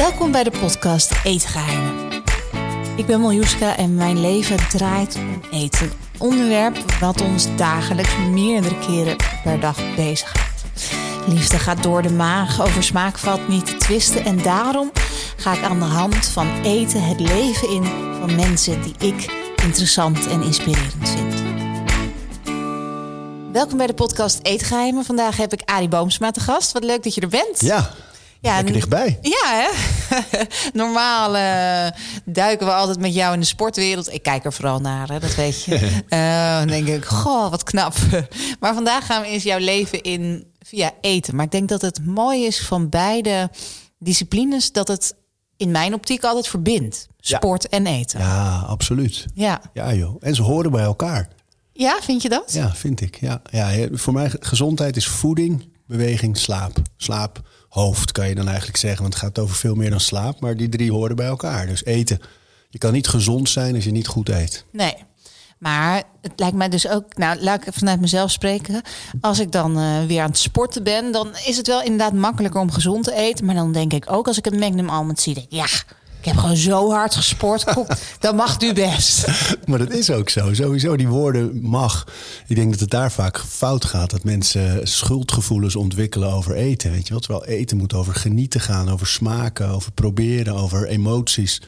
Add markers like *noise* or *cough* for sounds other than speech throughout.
Welkom bij de podcast Eetgeheimen. Ik ben Miljuska en mijn leven draait om eten. Onderwerp wat ons dagelijks meerdere keren per dag bezighoudt. Liefde gaat door de maag, over smaak valt niet te twisten. En daarom ga ik aan de hand van eten het leven in van mensen die ik interessant en inspirerend vind. Welkom bij de podcast Eetgeheimen. Vandaag heb ik Arie Boomsma te gast. Wat leuk dat je er bent. Ja, ja lekker dichtbij. Ja, hè? *laughs* Normaal uh, duiken we altijd met jou in de sportwereld. Ik kijk er vooral naar, hè, dat weet je. Uh, *laughs* dan denk ik, goh, wat knap. *laughs* maar vandaag gaan we eens jouw leven in via eten. Maar ik denk dat het mooi is van beide disciplines... dat het in mijn optiek altijd verbindt. Sport en eten. Ja, absoluut. Ja. ja, joh. En ze horen bij elkaar. Ja, vind je dat? Ja, vind ik. Ja, ja, voor mij gezondheid is voeding, beweging, slaap. Slaap, hoofd kan je dan eigenlijk zeggen, want het gaat over veel meer dan slaap. Maar die drie horen bij elkaar. Dus eten. Je kan niet gezond zijn als je niet goed eet. Nee. Maar het lijkt mij dus ook, nou laat ik vanuit mezelf spreken. Als ik dan uh, weer aan het sporten ben, dan is het wel inderdaad makkelijker om gezond te eten. Maar dan denk ik ook als ik een Magnum Almond zie, denk ja, ik heb gewoon zo hard gesport. *laughs* dan mag u best. Maar dat is ook zo. Sowieso, die woorden mag. Ik denk dat het daar vaak fout gaat. Dat mensen schuldgevoelens ontwikkelen over eten. Weet je wat? Terwijl eten moet over genieten gaan, over smaken, over proberen, over emoties.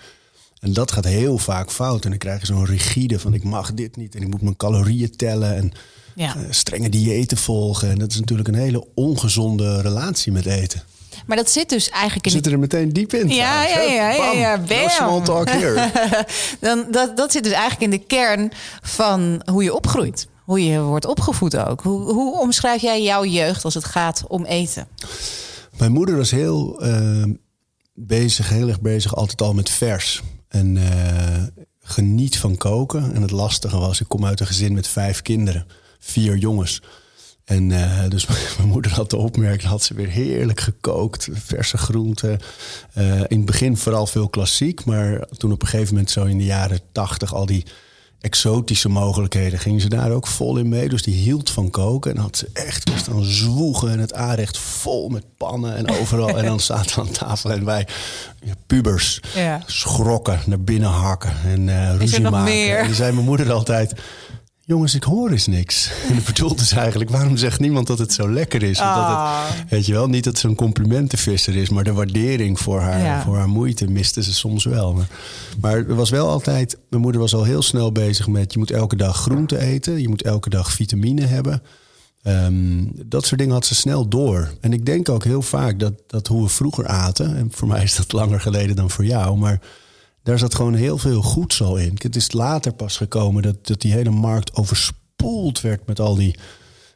En dat gaat heel vaak fout. En dan krijg je zo'n rigide van ik mag dit niet en ik moet mijn calorieën tellen en ja. uh, strenge diëten volgen. En dat is natuurlijk een hele ongezonde relatie met eten. Maar dat zit dus eigenlijk in. Zit er meteen diep in. Ja, ja, ja, ja, ja. No small talk here. *laughs* Dan, dat, dat zit dus eigenlijk in de kern van hoe je opgroeit. Hoe je wordt opgevoed ook. Hoe, hoe omschrijf jij jouw jeugd als het gaat om eten? Mijn moeder was heel uh, bezig, heel erg bezig, altijd al met vers. En uh, geniet van koken. En het lastige was, ik kom uit een gezin met vijf kinderen, vier jongens. En uh, dus *laughs* mijn moeder had de opmerking, had ze weer heerlijk gekookt, verse groenten. Uh, in het begin vooral veel klassiek, maar toen op een gegeven moment zo in de jaren tachtig al die exotische mogelijkheden gingen ze daar ook vol in mee. Dus die hield van koken en had ze echt dus dan zwoegen en het aanrecht vol met pannen en overal. en dan *laughs* zaten we aan tafel en wij ja, pubers ja. schrokken, naar binnen hakken en uh, ruzie maken. En die zei mijn moeder altijd jongens, ik hoor eens niks. *laughs* En het bedoelt dus eigenlijk, waarom zegt niemand dat het zo lekker is? Oh. Dat het, weet je wel, niet dat ze een complimentenvisser is, maar de waardering voor haar, Ja. voor haar moeite miste ze soms wel. Maar, maar er was wel altijd, mijn moeder was al heel snel bezig met, je moet elke dag groente eten, je moet elke dag vitamine hebben. Ehm, dat soort dingen had ze snel door. En ik denk ook heel vaak dat, dat hoe we vroeger aten, en voor mij is dat langer geleden dan voor jou, maar daar zat gewoon heel veel goeds al in. Het is later pas gekomen dat, dat die hele markt overspoeld werd met al die,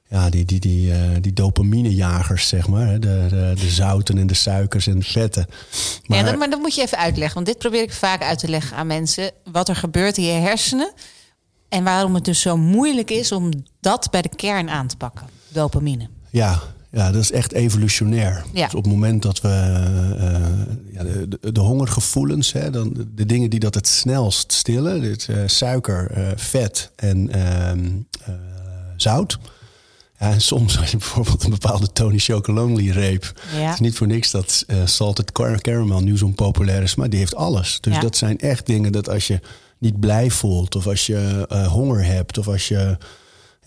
ja, die, die, die, uh, die dopaminejagers, zeg maar. De, de, de zouten en de suikers en de vetten. Maar, ja, dat, maar dat moet je even uitleggen. Want dit probeer ik vaak uit te leggen aan mensen. Wat er gebeurt in je hersenen. En waarom het dus zo moeilijk is om dat bij de kern aan te pakken. Dopamine. Ja, ja, dat is echt evolutionair. Ja. Dus op het moment dat we uh, ja, de, de, de, hongergevoelens, hè, dan de, de, dingen die dat het snelst stillen, dit, uh, suiker, uh, vet en ehm, zout. Ja, en soms als je bijvoorbeeld een bepaalde Tony Chocolonely reep. Ja. Het is niet voor niks dat salted caramel nu zo'n populair is, maar die heeft alles. Dus dat zijn echt dingen dat als je niet blij voelt, of als je honger hebt, of als je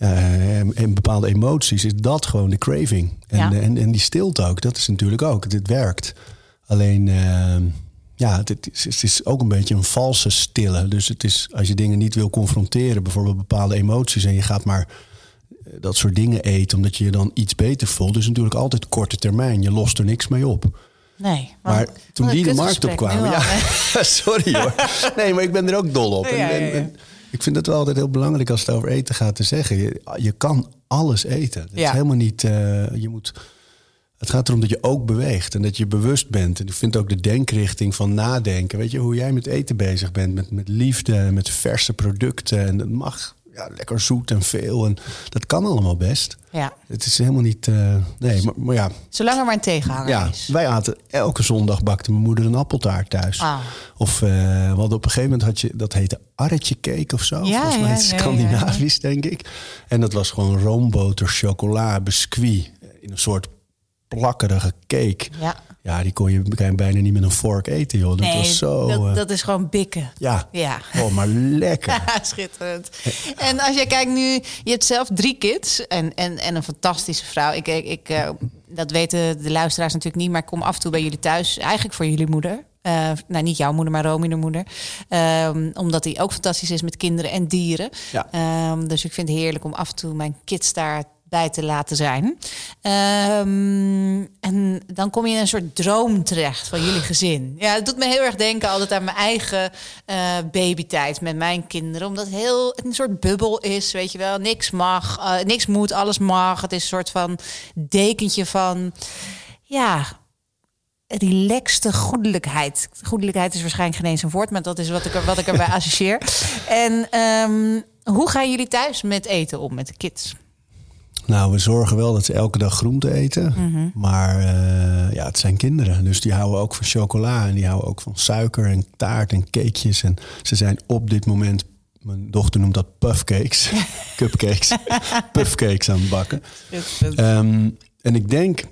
uh, en bepaalde emoties, is dat gewoon de craving. En, Ja. en, en die stilte ook, dat is natuurlijk ook. Dit werkt. Alleen, uh, ja, het is, het is ook een beetje een valse stille. Dus het is, als je dingen niet wil confronteren, bijvoorbeeld bepaalde emoties, en je gaat maar eh, dat soort dingen eten, omdat je je dan iets beter voelt, dus natuurlijk altijd korte termijn. Je lost er niks mee op. Nee. Maar toen die de markt opkwamen, ja, *laughs* sorry hoor. *laughs* Nee, maar ik ben er ook dol op. Ja, ja, en- ja. en ik vind het wel altijd heel belangrijk als het over eten gaat te zeggen. Je, je kan alles eten. Het Ja. is helemaal niet. eh, je moet. Het gaat erom dat je ook beweegt en dat je bewust bent. En ik vind ook de denkrichting van nadenken. Weet je, hoe jij met eten bezig bent, met, met liefde, met verse producten. En dat mag ja, lekker zoet en veel. En dat kan allemaal best. Ja. Het is helemaal niet. eh, nee, maar, maar ja, Zolang er maar een tegenhanger ja, is. wij aten elke zondag bakte mijn moeder een appeltaart thuis. Ah. Of uh, we hadden op een gegeven moment had je dat heette arretje cake of zo. Ja, Volgens mij ja, het ja, Scandinavisch, denk ik. En dat was gewoon roomboter, chocola, biscuit in een soort plakkerige cake. Ja. Ja, die kon je bijna niet met een vork eten, joh. Dat nee, was zo... dat, eh, dat is gewoon bikken. ja. Ja. Oh, maar lekker. *laughs* Schitterend. En als jij kijkt nu, je hebt zelf drie kids en, en, en een fantastische vrouw. Ik, ik, ik, eh, dat weten de luisteraars natuurlijk niet, maar ik kom af en toe bij jullie thuis. Eigenlijk voor jullie moeder. Eh, nou, niet jouw moeder, maar Romy de moeder. Ehm, omdat hij ook fantastisch is met kinderen en dieren. Ja. Ehm, dus ik vind het heerlijk om af en toe mijn kids daarbij te laten zijn. Ehm, en dan kom je in een soort droom terecht van jullie gezin. Ja, het doet me heel erg denken altijd aan mijn eigen eh, babytijd met mijn kinderen. Omdat het heel een soort bubbel is, weet je wel. Niks mag, eh, niks moet, alles mag. Het is een soort van dekentje van... Ja, relaxte goedelijkheid. Goedelijkheid is waarschijnlijk geen eens een woord, maar dat is wat ik, er, wat ik erbij associeer. *laughs* En ehm, hoe gaan jullie thuis met eten om met de kids? Nou, we zorgen wel dat ze elke dag groente eten. Mhm. Maar eh, ja, het zijn kinderen. Dus die houden ook van chocola. En die houden ook van suiker en taart en cakejes. En ze zijn op dit moment... Mijn dochter noemt dat puffcakes. *laughs* Cupcakes. *laughs* puffcakes aan het bakken. Ehm, en ik denk...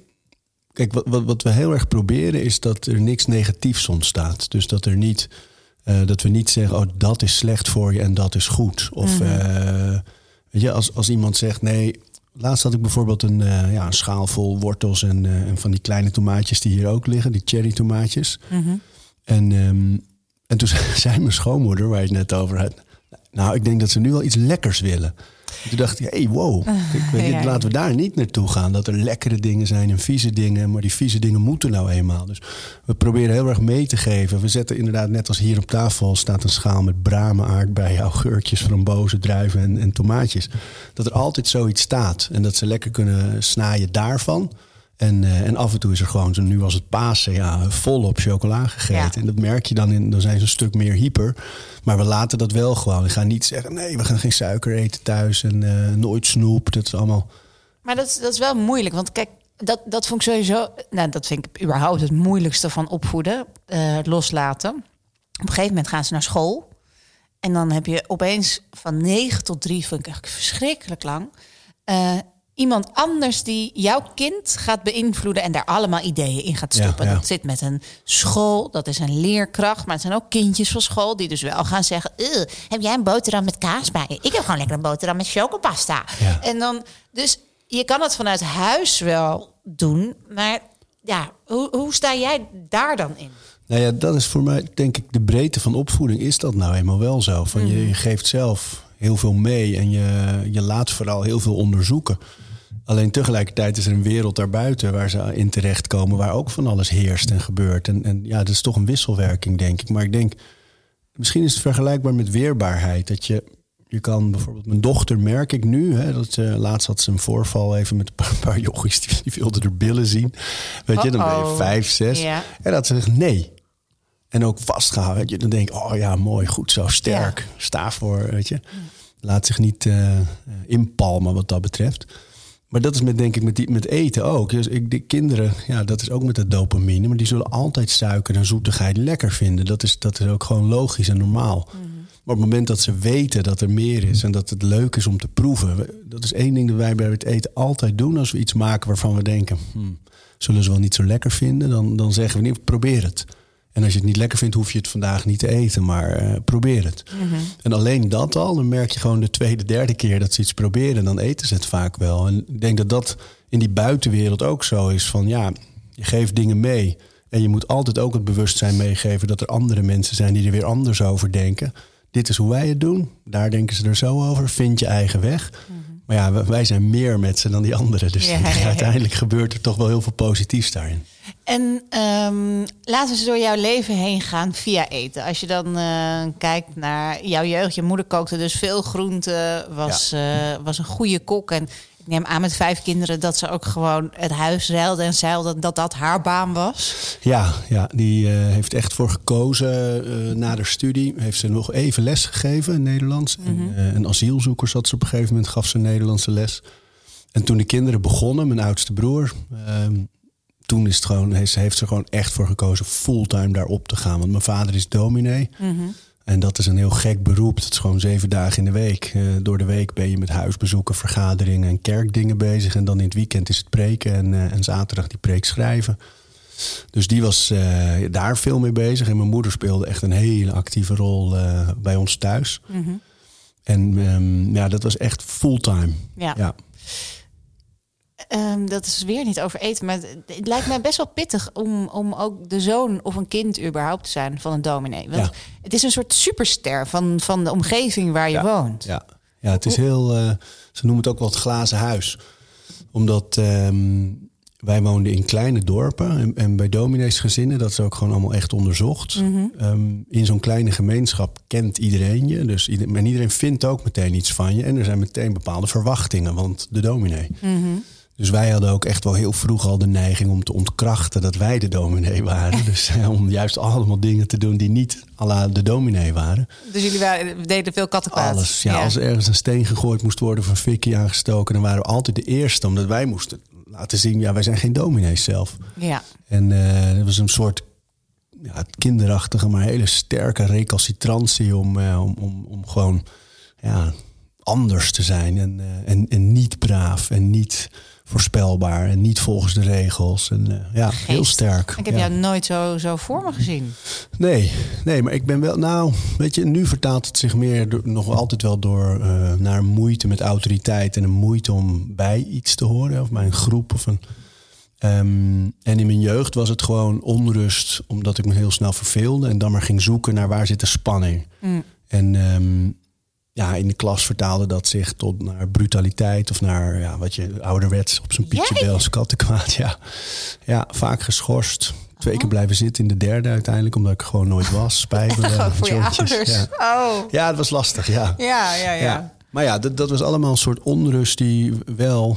Kijk, wat, wat, wat we heel erg proberen is dat er niks negatiefs ontstaat. Dus dat er niet... eh, dat we niet zeggen, oh, dat is slecht voor je en dat is goed. Of eh, weet je, als, als iemand zegt, nee, Laatst had ik bijvoorbeeld een, eh, ja, een schaal vol wortels en, eh, en van die kleine tomaatjes die hier ook liggen, die cherry tomaatjes. En, ehm, en toen *laughs* zei mijn schoonmoeder, waar je het net over had, nou, ik denk dat ze nu wel iets lekkers willen. En toen dacht ik, hey, wow, kijk, *laughs* Ja. laten we daar niet naartoe gaan. Dat er lekkere dingen zijn en vieze dingen, maar die vieze dingen moeten nou eenmaal. Dus we proberen heel erg mee te geven. We zetten inderdaad, net als hier op tafel, staat een schaal met bramen, aardbeien, augurkjes, frambozen, druiven en, en tomaatjes. Dat er altijd zoiets staat en dat ze lekker kunnen snaaien daarvan. En, eh, en af en toe is er gewoon, zo nu was het Pasen, ja, volop chocola gegeten. Ja. En dat merk je dan, in, dan zijn ze een stuk meer hyper. Maar we laten dat wel gewoon. We gaan niet zeggen, nee, we gaan geen suiker eten thuis en eh, nooit snoep. Dat is allemaal... Maar dat, is- dat is wel moeilijk. Want kijk, dat, dat vond ik sowieso. Nou, dat vind ik überhaupt het moeilijkste van opvoeden. eh, loslaten. Op een gegeven moment gaan ze naar school. En dan heb je opeens van 9 tot 3, vind ik eigenlijk verschrikkelijk lang. Iemand anders die jouw kind gaat beïnvloeden en daar allemaal ideeën in gaat stoppen. ja. Dat zit met een school, dat is een leerkracht, maar het zijn ook kindjes van school die dus wel gaan zeggen: "Ugh, heb jij een boterham met kaas bij? Ik heb gewoon lekker een boterham met chocopasta. Ja. En dan, dus je kan het vanuit huis wel doen, maar ja, hoe, hoe sta jij daar dan in? Nou ja, dat is voor mij, denk ik, de breedte van opvoeding is dat nou eenmaal wel zo. Van je, je geeft zelf heel veel mee en je, je laat vooral heel veel onderzoeken. Alleen tegelijkertijd is er een wereld daarbuiten waar ze in terechtkomen, waar ook van alles heerst en gebeurt. En, en ja, dat is toch een wisselwerking, denk ik. Maar ik denk, misschien is het vergelijkbaar met weerbaarheid. Dat je, je kan bijvoorbeeld, mijn dochter merk ik nu, hè, dat ze, laatst had ze een voorval even met een paar, paar jochies die, die wilden er billen zien. Weet je, dan ben je vijf, zes. Ja. En dat ze zegt nee. En ook vastgehouden. Weet je, dan denk ik, oh ja, mooi, goed zo, sterk. Ja. Sta voor, weet je. Laat zich niet eh, inpalmen wat dat betreft. Maar dat is met, denk ik, met, die, met eten ook. Dus ik, de kinderen, ja, dat is ook met de dopamine. Maar die zullen altijd suiker en zoetigheid lekker vinden. Dat is, dat is ook gewoon logisch en normaal. Maar op het moment dat ze weten dat er meer is en dat het leuk is om te proeven. Dat is één ding dat wij bij het eten altijd doen. Als we iets maken waarvan we denken, hmm, zullen ze wel niet zo lekker vinden. Dan, dan zeggen we niet, probeer het. En als je het niet lekker vindt, hoef je het vandaag niet te eten. Maar eh, probeer het. En alleen dat al, dan merk je gewoon de tweede, derde keer dat ze iets proberen. Dan eten ze het vaak wel. En ik denk dat dat in die buitenwereld ook zo is. Van ja, je geeft dingen mee. En je moet altijd ook het bewustzijn meegeven dat er andere mensen zijn die er weer anders over denken. Dit is hoe wij het doen. Daar denken ze er zo over. Vind je eigen weg. Maar ja, wij- zijn meer met ze dan die anderen. Dus Ja, ja, ja. *laughs* uiteindelijk gebeurt er toch wel heel veel positiefs daarin. En ehm, laten we eens door jouw leven heen gaan via eten. Als je dan eh, kijkt naar jouw jeugd. Je moeder kookte dus veel groenten, was, eh, was een goede kok. En ik neem aan met vijf kinderen dat ze ook gewoon het huis ruilde en zeilde. Dat dat haar baan was. Ja, ja die eh, heeft echt voor gekozen na de studie. Heeft ze nog even les gegeven in Nederlands. En, eh, een asielzoeker zat ze op een gegeven moment, gaf ze Nederlandse les. En toen de kinderen begonnen, mijn oudste broer... ehm, toen is het gewoon, heeft, ze- heeft ze gewoon echt voor gekozen fulltime daarop te gaan. Want mijn vader is dominee. En dat is een heel gek beroep. Dat is gewoon zeven dagen in de week. Eh, door de week ben je met huisbezoeken, vergaderingen en kerkdingen bezig. En dan in het weekend is het preken en, eh, en zaterdag die preek schrijven. Dus die was eh, daar veel mee bezig. En mijn moeder speelde echt een hele actieve rol bij ons thuis. Mhm. En ehm, ja, dat was echt fulltime. Ja. Ja. Ehm, dat is weer niet over eten, maar het, het lijkt mij best wel pittig om, om ook de zoon of een kind überhaupt te zijn van een dominee. Want Ja. het is een soort superster van, van de omgeving waar je Ja. woont. Ja, ja het is heel. eh, ze noemen het ook wel het glazen huis. Omdat ehm, wij woonden in kleine dorpen. En, en bij domineesgezinnen, dat is ook gewoon allemaal echt onderzocht. Ehm, in zo'n kleine gemeenschap kent iedereen je. Dus ieder, en iedereen vindt ook meteen iets van je. En er zijn meteen bepaalde verwachtingen, want de dominee. Dus wij hadden ook echt wel heel vroeg al de neiging om te ontkrachten dat wij de dominee waren. *laughs* Dus eh, om juist allemaal dingen te doen die niet à de dominee waren. Dus jullie waren, deden veel kattenkwaad. Alles. Ja, Als er ergens een steen gegooid moest worden of een fikkie aangestoken, dan waren we altijd de eerste, omdat wij moesten laten zien, ja, wij zijn geen dominees zelf. Ja. En eh dat was een soort ja, kinderachtige, maar hele sterke recalcitrantie om, eh, om, om, om gewoon ja, anders te zijn. En, en, en niet braaf en niet voorspelbaar en niet volgens de regels. En eh, ja, heel sterk. Ik heb ja. jou nooit zo, zo voor me gezien. Nee, nee, maar ik ben wel. Nou, weet je, nu vertaalt het zich meer door- nog altijd wel door eh, naar moeite met autoriteit en een moeite om bij iets te horen, of bij een groep of een. Ehm, en in mijn jeugd was het gewoon onrust, omdat ik me heel snel verveelde en dan maar ging zoeken naar waar zit de spanning. En ehm, ja, in de klas vertaalde dat zich tot naar brutaliteit of naar ja, wat je ouderwets op zijn pietje bels kattenkwaad. Ja. ja, vaak geschorst. Twee keer blijven zitten in de derde uiteindelijk, omdat ik gewoon nooit was. Toch *laughs* ook voor je ouders. Ja. Oh. ja, het was lastig, ja. Ja, ja, ja. Ja. Maar ja, dat, dat was allemaal een soort onrust die wel...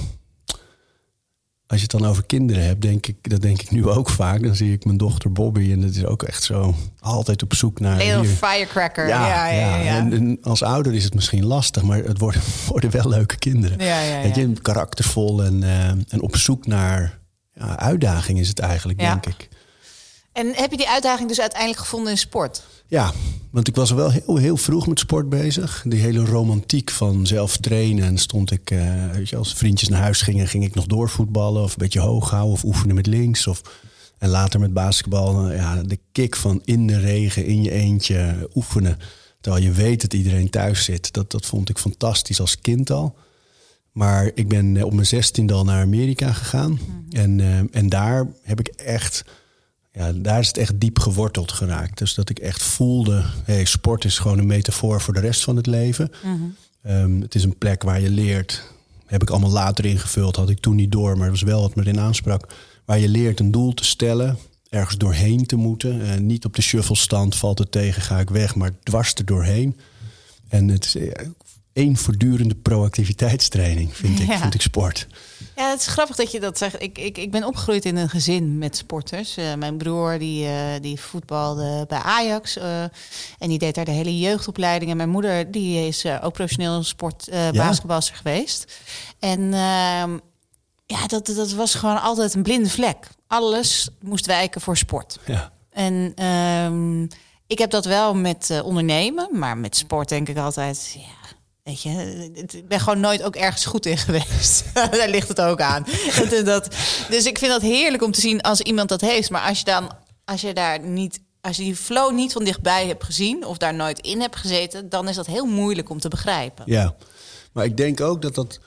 Als je het dan over kinderen hebt, denk ik, dat denk ik nu ook vaak. Dan zie ik mijn dochter Bobby en dat is ook echt zo altijd op zoek naar... Hier. firecracker. Ja, ja, ja. ja, En, en als ouder is het misschien lastig, maar het worden, *laughs* worden wel leuke kinderen. Ja, ja, je, karaktervol en, eh, en op zoek naar ja, uitdaging is het eigenlijk, denk ik. En heb je die uitdaging dus uiteindelijk gevonden in sport? Ja, want ik was er wel heel, heel vroeg met sport bezig. Die hele romantiek van zelf trainen. En stond ik, eh, weet je, als vriendjes naar huis gingen, ging ik nog doorvoetballen. Of een beetje hoog houden of oefenen met links. Of, en later met basketbal, eh, ja, de kick van in de regen, in je eentje oefenen. Terwijl je weet dat iedereen thuis zit. Dat, dat vond ik fantastisch als kind al. Maar ik ben eh, op mijn zestiende al naar Amerika gegaan. En, eh, en daar heb ik echt ja, daar is het echt diep geworteld geraakt. Dus dat ik echt voelde, hey, sport is gewoon een metafoor voor de rest van het leven. Ehm, het is een plek waar je leert. Heb ik allemaal later ingevuld, had ik toen niet door, maar het was wel wat me erin aansprak. Waar je leert een doel te stellen, ergens doorheen te moeten. Eh, niet op de shufflestand valt het tegen, ga ik weg, maar dwars er doorheen. En het is eh, één voortdurende proactiviteitstraining, vind ik, Ja. vind ik sport. Ja, het is grappig dat je dat zegt. Ik, ik, ik ben opgegroeid in een gezin met sporters. Eh, mijn broer die, eh, die voetbalde bij Ajax. eh, en die deed daar de hele jeugdopleiding. En mijn moeder die is ook professioneel sport Ja. basketbalster geweest. En ehm, ja, dat, dat was gewoon altijd een blinde vlek. Alles moest wijken voor sport. Ja. En ehm, ik heb dat wel met ondernemen, maar met sport denk ik altijd, ja, weet je, ik ben gewoon nooit ook ergens goed in geweest. *laughs* Daar ligt het ook aan. Dat, dus ik vind dat heerlijk om te zien als iemand dat heeft. Maar als je dan, als je daar niet, als je die flow niet van dichtbij hebt gezien of daar nooit in hebt gezeten, dan is dat heel moeilijk om te begrijpen. Ja, maar ik denk ook dat dat.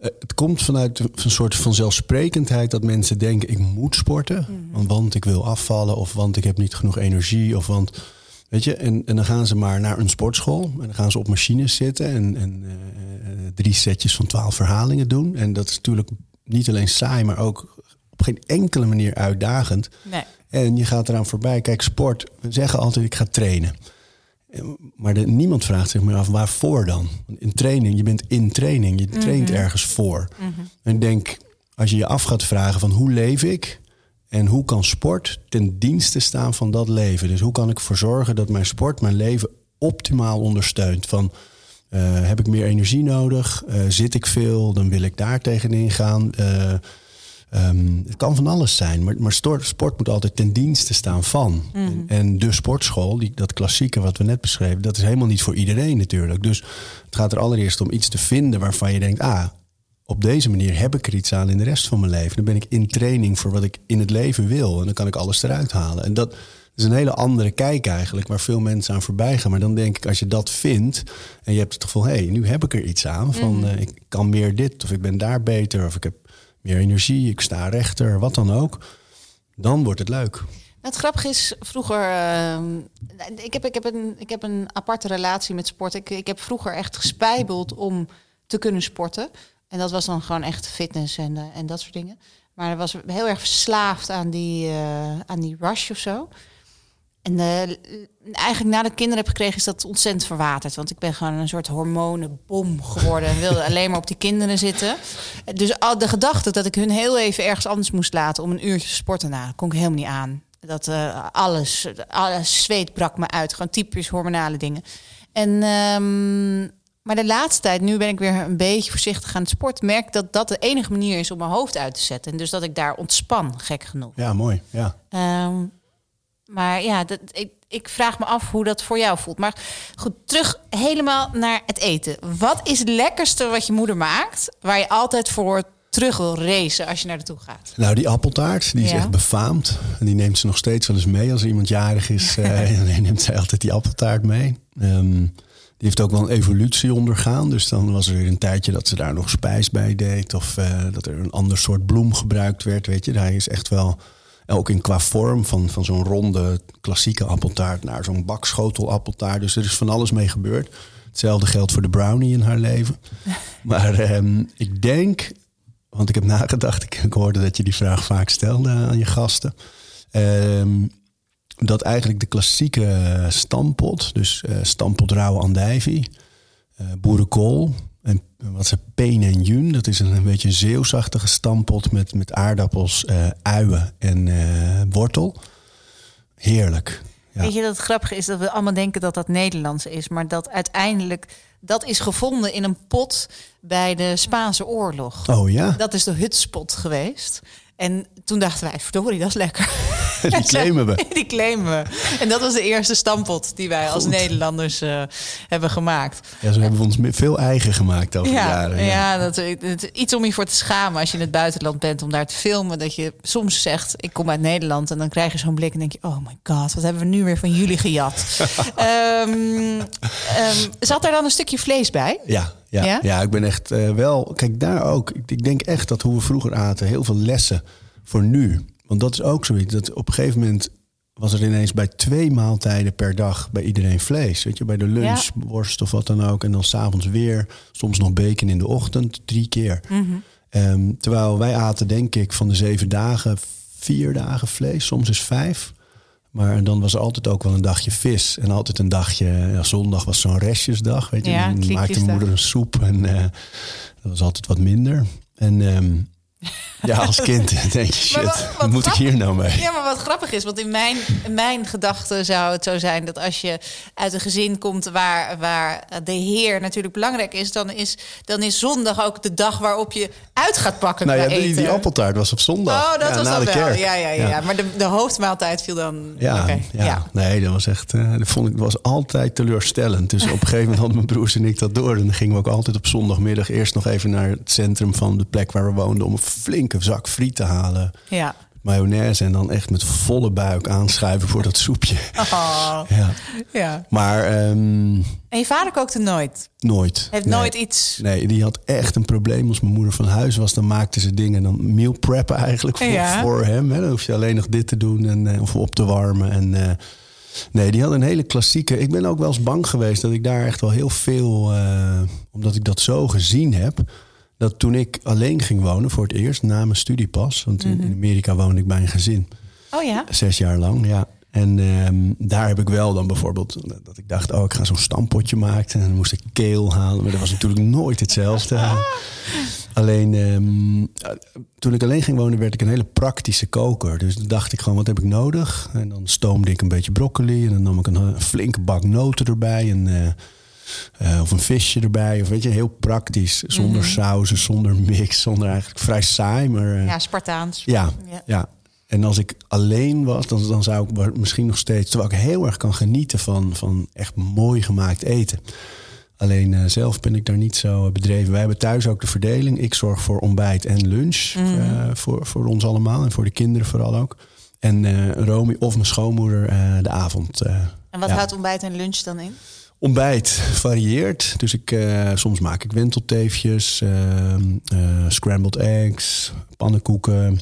eh, Het komt vanuit een soort van zelfsprekendheid dat mensen denken: ik moet sporten, want ik wil afvallen, of want ik heb niet genoeg energie, of want. Weet je, en, en dan gaan ze maar naar een sportschool en dan gaan ze op machines zitten en, en eh, drie setjes van twaalf verhalingen doen. En dat is natuurlijk niet alleen saai, maar ook op geen enkele manier uitdagend. Nee. En je gaat eraan voorbij. Kijk, sport, we zeggen altijd ik ga trainen. Maar de, niemand vraagt zich meer af waarvoor dan. Want In training, je bent in training, je traint ergens voor. En ik denk, als je je af gaat vragen van hoe leef ik en hoe kan sport ten dienste staan van dat leven. Dus hoe kan ik ervoor zorgen dat mijn sport mijn leven optimaal ondersteunt. Van eh, heb ik meer energie nodig? Eh, zit ik veel? Dan wil ik daar tegenin gaan. Eh, Ehm, het kan van alles zijn, maar, maar sport moet altijd ten dienste staan van. En, en de sportschool, die, dat klassieke wat we net beschreven, dat is helemaal niet voor iedereen natuurlijk. Dus het gaat er allereerst om iets te vinden waarvan je denkt, ah, op deze manier heb ik er iets aan in de rest van mijn leven. Dan ben ik in training voor wat ik in het leven wil. En dan kan ik alles eruit halen. En dat is een hele andere kijk eigenlijk, waar veel mensen aan voorbij gaan. Maar dan denk ik, als je dat vindt en je hebt het gevoel, hé, hey, nu heb ik er iets aan. Van eh, ik kan meer dit, of ik ben daar beter, of ik heb meer energie, ik sta rechter, wat dan ook. Dan wordt het leuk. Het grappige is, vroeger. Uh, ik, heb, ik, heb een, ik heb een aparte relatie met sport. Ik, ik heb vroeger echt gespijbeld om te kunnen sporten. En dat was dan gewoon echt fitness en, uh, en dat soort dingen. Maar was heel erg verslaafd aan die, uh, aan die rush of zo. En uh, eigenlijk nadat ik kinderen heb gekregen, is dat ontzettend verwaterd. Want ik ben gewoon een soort hormonenbom geworden. En wilde alleen maar op die kinderen zitten. Dus al de gedachte dat ik hun heel even ergens anders moest laten om een uurtje te sporten, nou, kon ik helemaal niet aan. Dat alles, alles zweet brak me uit. Gewoon typisch hormonale dingen. En, um, maar de laatste tijd, nu ben ik weer een beetje voorzichtig aan het sport. Merk dat dat de enige manier is om mijn hoofd uit te zetten. En dus dat ik daar ontspan, gek genoeg. Ja, mooi. Ja. Um, maar ja, dat, ik, ik vraag me af hoe dat voor jou voelt. Maar goed, terug helemaal naar het eten. Wat is het lekkerste wat je moeder maakt, waar je altijd voor terug wil racen als je naar naartoe gaat? Nou, die appeltaart, die is echt befaamd. En die neemt ze nog steeds wel eens mee als iemand jarig is. *laughs* uh, neemt zij altijd die appeltaart mee. Um, heeft ook wel een evolutie ondergaan. Dus dan was er weer een tijdje dat ze daar nog spijs bij deed. Of uh, dat er een ander soort bloem gebruikt werd. Weet je, hij is echt wel ook in qua vorm van, van zo'n ronde klassieke appeltaart naar zo'n bakschotel appeltaart. Dus er is van alles mee gebeurd. Hetzelfde geldt voor de brownie in haar leven. *laughs* Maar um, ik denk, want ik heb nagedacht, ik, ik, hoorde dat je die vraag vaak stelde aan je gasten. Um, dat eigenlijk de klassieke stampot, dus uh, stampot rauwe andijvie, uh, boerenkool, en wat het? Peen en Jun. Dat is een, een beetje een zeeuwsachtige stampot met, met aardappels, uh, uien en wortel. Heerlijk. Ja. Weet je dat het grappige is dat we allemaal denken dat dat Nederlands is, maar dat uiteindelijk dat is gevonden in een pot bij de Spaanse oorlog. Oh ja. Dat is de hutspot geweest. En toen dachten wij, verdorie, dat is lekker. *laughs* Die claimen we. *laughs* Die claimen we. En dat was de eerste stampot die wij als Nederlanders uh, hebben gemaakt. Ja, zo hebben we ons veel eigen gemaakt over ja, de jaren. Ja, ja dat, het, iets om je voor te schamen als je in het buitenland bent om daar te filmen. Dat je soms zegt, ik kom uit Nederland. En dan krijg je zo'n blik en denk je, oh my god, wat hebben we nu weer van jullie gejat. um, *laughs* um, zat er dan een stukje vlees bij? Ja, ja, ja? ja, ik ben echt uh, wel. Kijk, daar ook. Ik, ik, denk echt dat hoe we vroeger aten, heel veel lessen voor nu. Want dat is ook zoiets. Dat op een gegeven moment was er ineens bij twee maaltijden per dag bij iedereen vlees. Weet je, bij de lunch, ja. worst of wat dan ook. En dan s'avonds weer, soms nog bacon in de ochtend, drie keer. Mm -hmm. um, terwijl wij aten, denk ik, van de zeven dagen, vier dagen vlees, soms is vijf. Maar dan was er altijd ook wel een dagje vis. En altijd een dagje, ja, zondag was zo'n restjesdag. Weet je, ja, dan maakte mijn moeder een soep en uh, dat was altijd wat minder. En um, ja, als kind *laughs* denk je, shit, wat, wat moet grappig, ik hier nou mee? Ja, maar wat grappig is, want in mijn, in mijn gedachten zou het zo zijn... dat als je uit een gezin komt waar, waar de heer natuurlijk belangrijk is... Dan is, dan is zondag ook de dag waarop je uit gaat pakken nou, ja, die, eten. die appeltaart was op zondag. Oh, dat ja, was na de wel. kerk. Ja, ja, ja, ja. Maar de, de hoofdmaaltijd viel dan... Ja, okay. ja. nee, dat was echt... Uh, dat vond ik was altijd teleurstellend. Dus op een gegeven moment hadden mijn broers en ik dat door. En dan gingen we ook altijd op zondagmiddag eerst nog even naar het centrum van de plek waar we woonden... om een flinke zak friet te halen. Ja. Mayonaise en dan echt met volle buik aanschuiven voor dat soepje. Oh. *laughs* Ja. ja. Maar... Um, en je vader kookte nooit? Nooit. Heeft nee. nooit iets... Nee, die had echt een probleem. Als mijn moeder van huis was, dan maakte ze dingen... dan meal preppen eigenlijk voor, ja. voor hem. Hè. Dan hoef je alleen nog dit te doen en, uh, of op te warmen. En, uh, nee, die had een hele klassieke... Ik ben ook wel eens bang geweest dat ik daar echt wel heel veel... Uh, omdat ik dat zo gezien heb dat toen ik alleen ging wonen voor het eerst na mijn studiepas, want in, Mhm. in Amerika woonde ik bij een gezin. Oh ja? Zes jaar lang, ja. En um, daar heb ik wel dan bijvoorbeeld dat ik dacht, oh, ik ga zo'n stampotje maken. En dan moest ik keel halen, maar dat was natuurlijk nooit hetzelfde. *laughs* Alleen um, toen ik alleen ging wonen, werd ik een hele praktische koker. Dus dan dacht ik gewoon, wat heb ik nodig? En dan stoomde ik een beetje broccoli en dan nam ik een, een flinke bak noten erbij. En uh, uh, of een visje erbij. Of weet je, heel praktisch. Zonder Mhm. mm -hmm. sauzen, zonder mix. Zonder eigenlijk vrij saai. Maar, uh, Ja, Spartaans. ja, Ja. ja. En als ik alleen was, dan, dan zou ik misschien nog steeds... terwijl ik heel erg kan genieten van, van echt mooi gemaakt eten. Alleen eh, zelf ben ik daar niet zo bedreven. Wij hebben thuis ook de verdeling. Ik zorg voor ontbijt en lunch Mhm. eh, voor, voor ons allemaal en voor de kinderen vooral ook. En eh Romy of mijn schoonmoeder eh, de avond. eh. En wat Ja. houdt ontbijt en lunch dan in? Ontbijt varieert. Dus ik, eh, soms maak ik wentelteefjes, ehm, eh, scrambled eggs, pannenkoeken.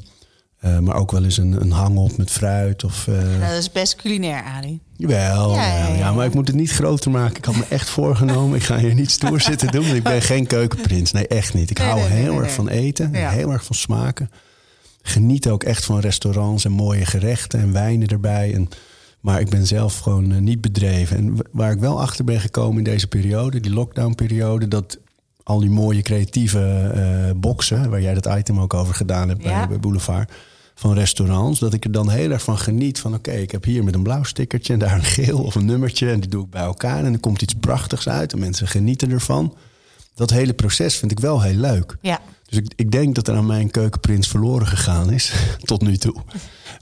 eh, maar ook wel eens een, een hangop met fruit. Of, dat is best culinair, Ali. Jawel, Ja, maar ik moet het niet groter maken. Ik had me echt voorgenomen. Ik ga hier niet stoer *laughs* zitten doen. Want ik ben geen keukenprins. Nee, echt niet. Ik Nee, hou nee, heel nee, erg van eten. Heel erg van smaken. Geniet ook echt van restaurants en mooie gerechten en wijnen erbij. En, maar ik ben zelf gewoon eh, niet bedreven. En waar ik wel achter ben gekomen in deze periode, die lockdown-periode, dat al die mooie creatieve eh boxen, waar jij dat item ook over gedaan hebt Ja. bij, bij Boulevard, van restaurants, dat ik er dan heel erg van geniet van oké, ik heb hier met een blauw stickertje en daar een geel of een nummertje en die doe ik bij elkaar en er komt iets prachtigs uit en mensen genieten ervan. Dat hele proces vind ik wel heel leuk. Ja. Dus ik, ik denk dat er aan mijn keukenprins verloren gegaan is, *laughs* tot nu toe.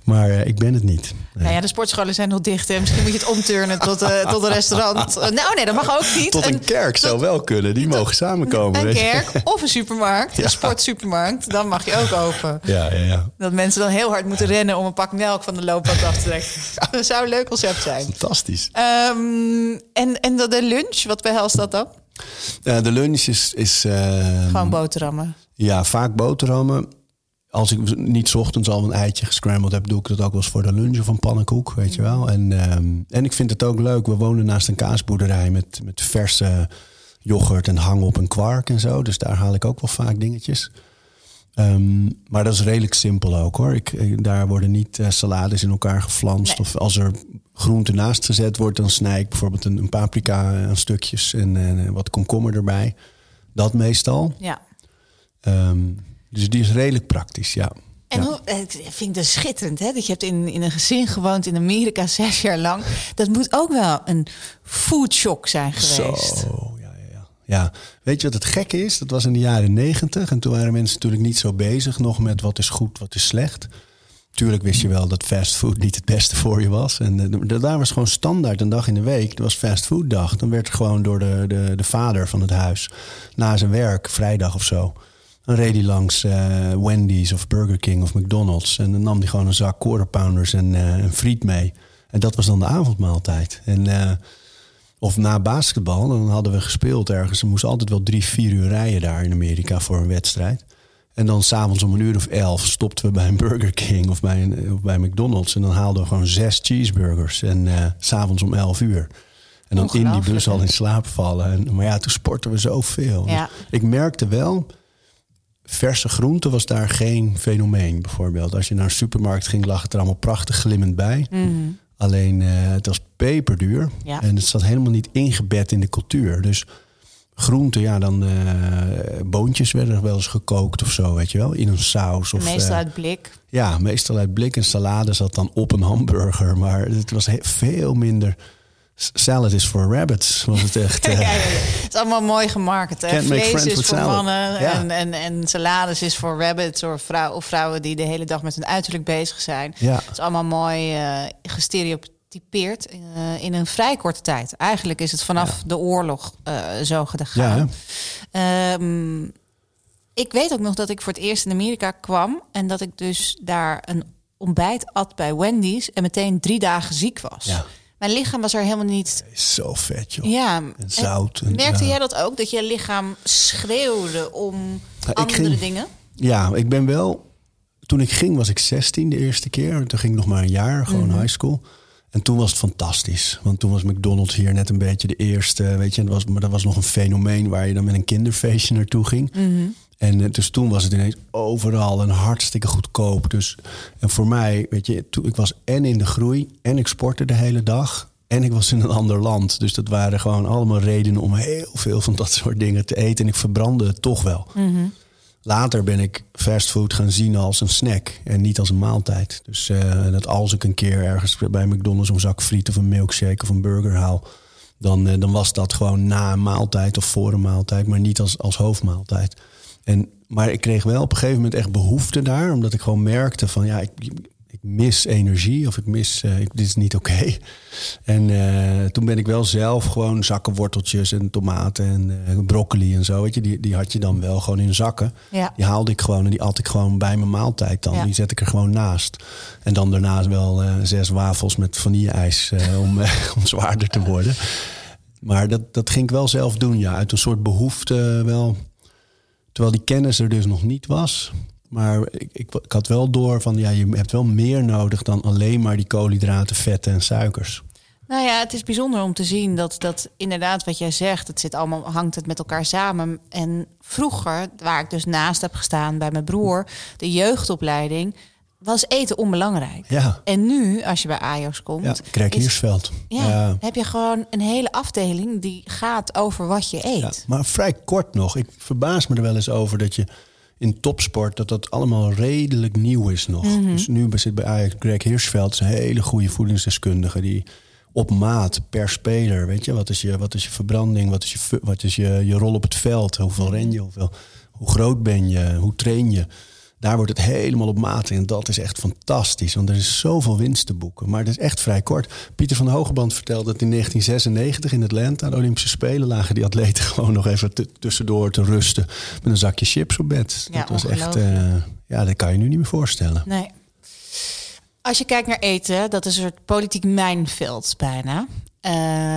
Maar eh, ik ben het niet. Nee. Nou ja, de sportscholen zijn nog dicht. Hè. Misschien moet je het omturnen tot, eh, tot een restaurant. *laughs* Eh, nou, nee, dat mag ook niet. Tot een kerk zou wel kunnen, die mogen samenkomen. Een weet kerk of een supermarkt, *laughs* Ja. een sportsupermarkt. Dan mag je ook open. Ja, ja, ja. Dat mensen dan heel hard moeten rennen om een pak melk van de loopband af te trekken. Dat zou een leuk concept zijn. Fantastisch. Ehm, en, en de- de lunch, wat behelst dat dan? De lunch is, is eh, Gewoon boterhammen. Ja, vaak boterhammen. Als ik niet 's ochtends al een eitje gescrambled heb, doe ik dat ook wel eens voor de lunch of een pannenkoek, weet je wel. En, ehm, en ik vind het ook leuk. We wonen naast een kaasboerderij met, met verse yoghurt en hangop en kwark en zo. Dus daar haal ik ook wel vaak dingetjes. Ehm, maar dat is redelijk simpel ook hoor. Ik, daar worden niet eh, salades in elkaar geflanst. Nee. Of als er groente naast gezet wordt, dan snij ik bijvoorbeeld een, een paprika aan stukjes en eh, wat komkommer erbij. Dat meestal. Ja. Ehm, dus die is redelijk praktisch, ja. En Ja. hoe, eh, ik vind het dus schitterend, hè? Dat je hebt in, in een gezin gewoond in Amerika *laughs* zes jaar lang. Dat moet ook wel een foodshock zijn geweest. Zo, ja, ja, ja. Ja, weet je wat het gekke is? Dat was in de jaren negentig. En toen waren mensen natuurlijk niet zo bezig nog met wat is goed, wat is slecht. Tuurlijk wist je wel dat fastfood niet het beste voor je was. En eh, daar was gewoon standaard een dag in de week. Het was fastfooddag. Dan werd er gewoon door de, de, de vader van het huis na zijn werk, vrijdag of zo. Dan reed hij langs eh, Wendy's of Burger King of McDonald's. En dan nam hij gewoon een zak quarter pounders en eh, een friet mee. En dat was dan de avondmaaltijd. En eh, of na basketbal, dan hadden we gespeeld ergens. We moesten altijd wel drie, vier uur rijden daar in Amerika voor een wedstrijd. En dan s'avonds om een uur of elf stopten we bij een Burger King of bij, een, of bij McDonald's. En dan haalden we gewoon zes cheeseburgers. En s s'avonds om elf uur. En dan in die bus al in slaap vallen. En, maar ja, toen sporten we zoveel. Ja. Dus ik merkte wel, verse groente was daar geen fenomeen. Bijvoorbeeld, als je naar een supermarkt ging, lag het er allemaal prachtig glimmend bij. Alleen eh, het was peperduur. Ja. En het zat helemaal niet ingebed in de cultuur. Dus groente, ja, dan eh, boontjes werden er wel eens gekookt of zo, weet je wel. In een saus. Of, Meestal eh, uit blik. ja, meestal uit blik en salade zat dan op een hamburger. Maar het was veel minder... Salad is for rabbits, was het echt. *laughs* Ja, eh, ja, ja. Het is allemaal mooi gemarket. Hè? Vlees is voor salad. mannen en, en, en salades is voor rabbits of, of vrouwen die de hele dag met hun uiterlijk bezig zijn. Het is allemaal mooi eh gestereotypeerd eh, in een vrij korte tijd. Eigenlijk is het vanaf de oorlog zo gegaan. Ehm, ik weet ook nog dat ik voor het eerst in Amerika kwam en dat ik dus daar een ontbijt at bij Wendy's en meteen drie dagen ziek was. Mijn lichaam was er helemaal niet zo vet, joh. ja. En zout. En, Merkte ja. jij dat ook? Dat je lichaam schreeuwde om andere ging- dingen? Ja, ik ben wel. Toen ik ging was ik 16 de eerste keer. Toen ging ik nog maar een jaar, gewoon Mhm. high school. En toen was het fantastisch. Want toen was McDonald's hier net een beetje de eerste. Weet je, en dat was, maar dat was nog een fenomeen waar je dan met een kinderfeestje naartoe ging. Mhm. En eh, dus toen was het ineens overal en hartstikke goedkoop. Dus en voor mij, weet je, toen, ik was en in de groei en ik sportte de hele dag. En ik was in een ander land. Dus dat waren gewoon allemaal redenen om heel veel van dat soort dingen te eten. En ik verbrandde het toch wel. Later ben ik fastfood gaan zien als een snack en niet als een maaltijd. Dus eh, dat als ik een keer ergens bij McDonald's een zak friet of een milkshake of een burger haal, dan, eh, dan was dat gewoon na een maaltijd of voor een maaltijd, maar niet als, als hoofdmaaltijd. En, maar ik kreeg wel op een gegeven moment echt behoefte daar, omdat ik gewoon merkte van ja, ik, ik mis energie of ik mis, uh, ik, dit is niet oké. *laughs* En uh, toen ben ik wel zelf gewoon zakken worteltjes en tomaten en uh, broccoli en zo. Weet je, die, die had je dan wel gewoon in zakken. Ja. Die haalde ik gewoon en die at ik gewoon bij mijn maaltijd dan. Ja. Die zet ik er gewoon naast. En dan daarnaast wel zes wafels met vanille-ijs om, *laughs* om zwaarder te worden. Maar dat, dat ging ik wel zelf doen, ja. Uit een soort behoefte wel. Terwijl die kennis er dus nog niet was. Maar ik, ik, ik, had wel door van ja, je hebt wel meer nodig dan alleen maar die koolhydraten, vetten en suikers. Nou ja, het is bijzonder om te zien dat dat inderdaad wat jij zegt, het zit allemaal hangt het met elkaar samen. En vroeger, waar ik dus naast heb gestaan bij mijn broer, de jeugdopleiding, was eten onbelangrijk. Ja. En nu, als je bij Ajax komt, ja, Hiersveld. Ja, ja, heb je gewoon een hele afdeling die gaat over wat je eet. Ja, maar vrij kort nog. Ik verbaas me er wel eens over dat je in topsport dat dat allemaal redelijk nieuw is nog. Mhm. Dus nu zit bij Ajax Greg Hirschveld, is een hele goede voedingsdeskundige die op maat per speler, weet je, wat is je, wat is je verbranding, wat is je, wat is je, je rol op het veld, hoeveel ren je, hoeveel, hoe groot ben je, hoe train je. Daar wordt het helemaal op maat en dat is echt fantastisch, want er is zoveel winst te boeken. Maar het is echt vrij kort. Pieter van Hogeband vertelde dat in 1996 in Atlanta, de Olympische Spelen, lagen die atleten *laughs* gewoon nog even tussendoor te rusten met een zakje chips op bed. Ja, dat was echt, uh, ja, dat kan je nu niet meer voorstellen. Nee. Als je kijkt naar eten, dat is een soort politiek mijnveld bijna.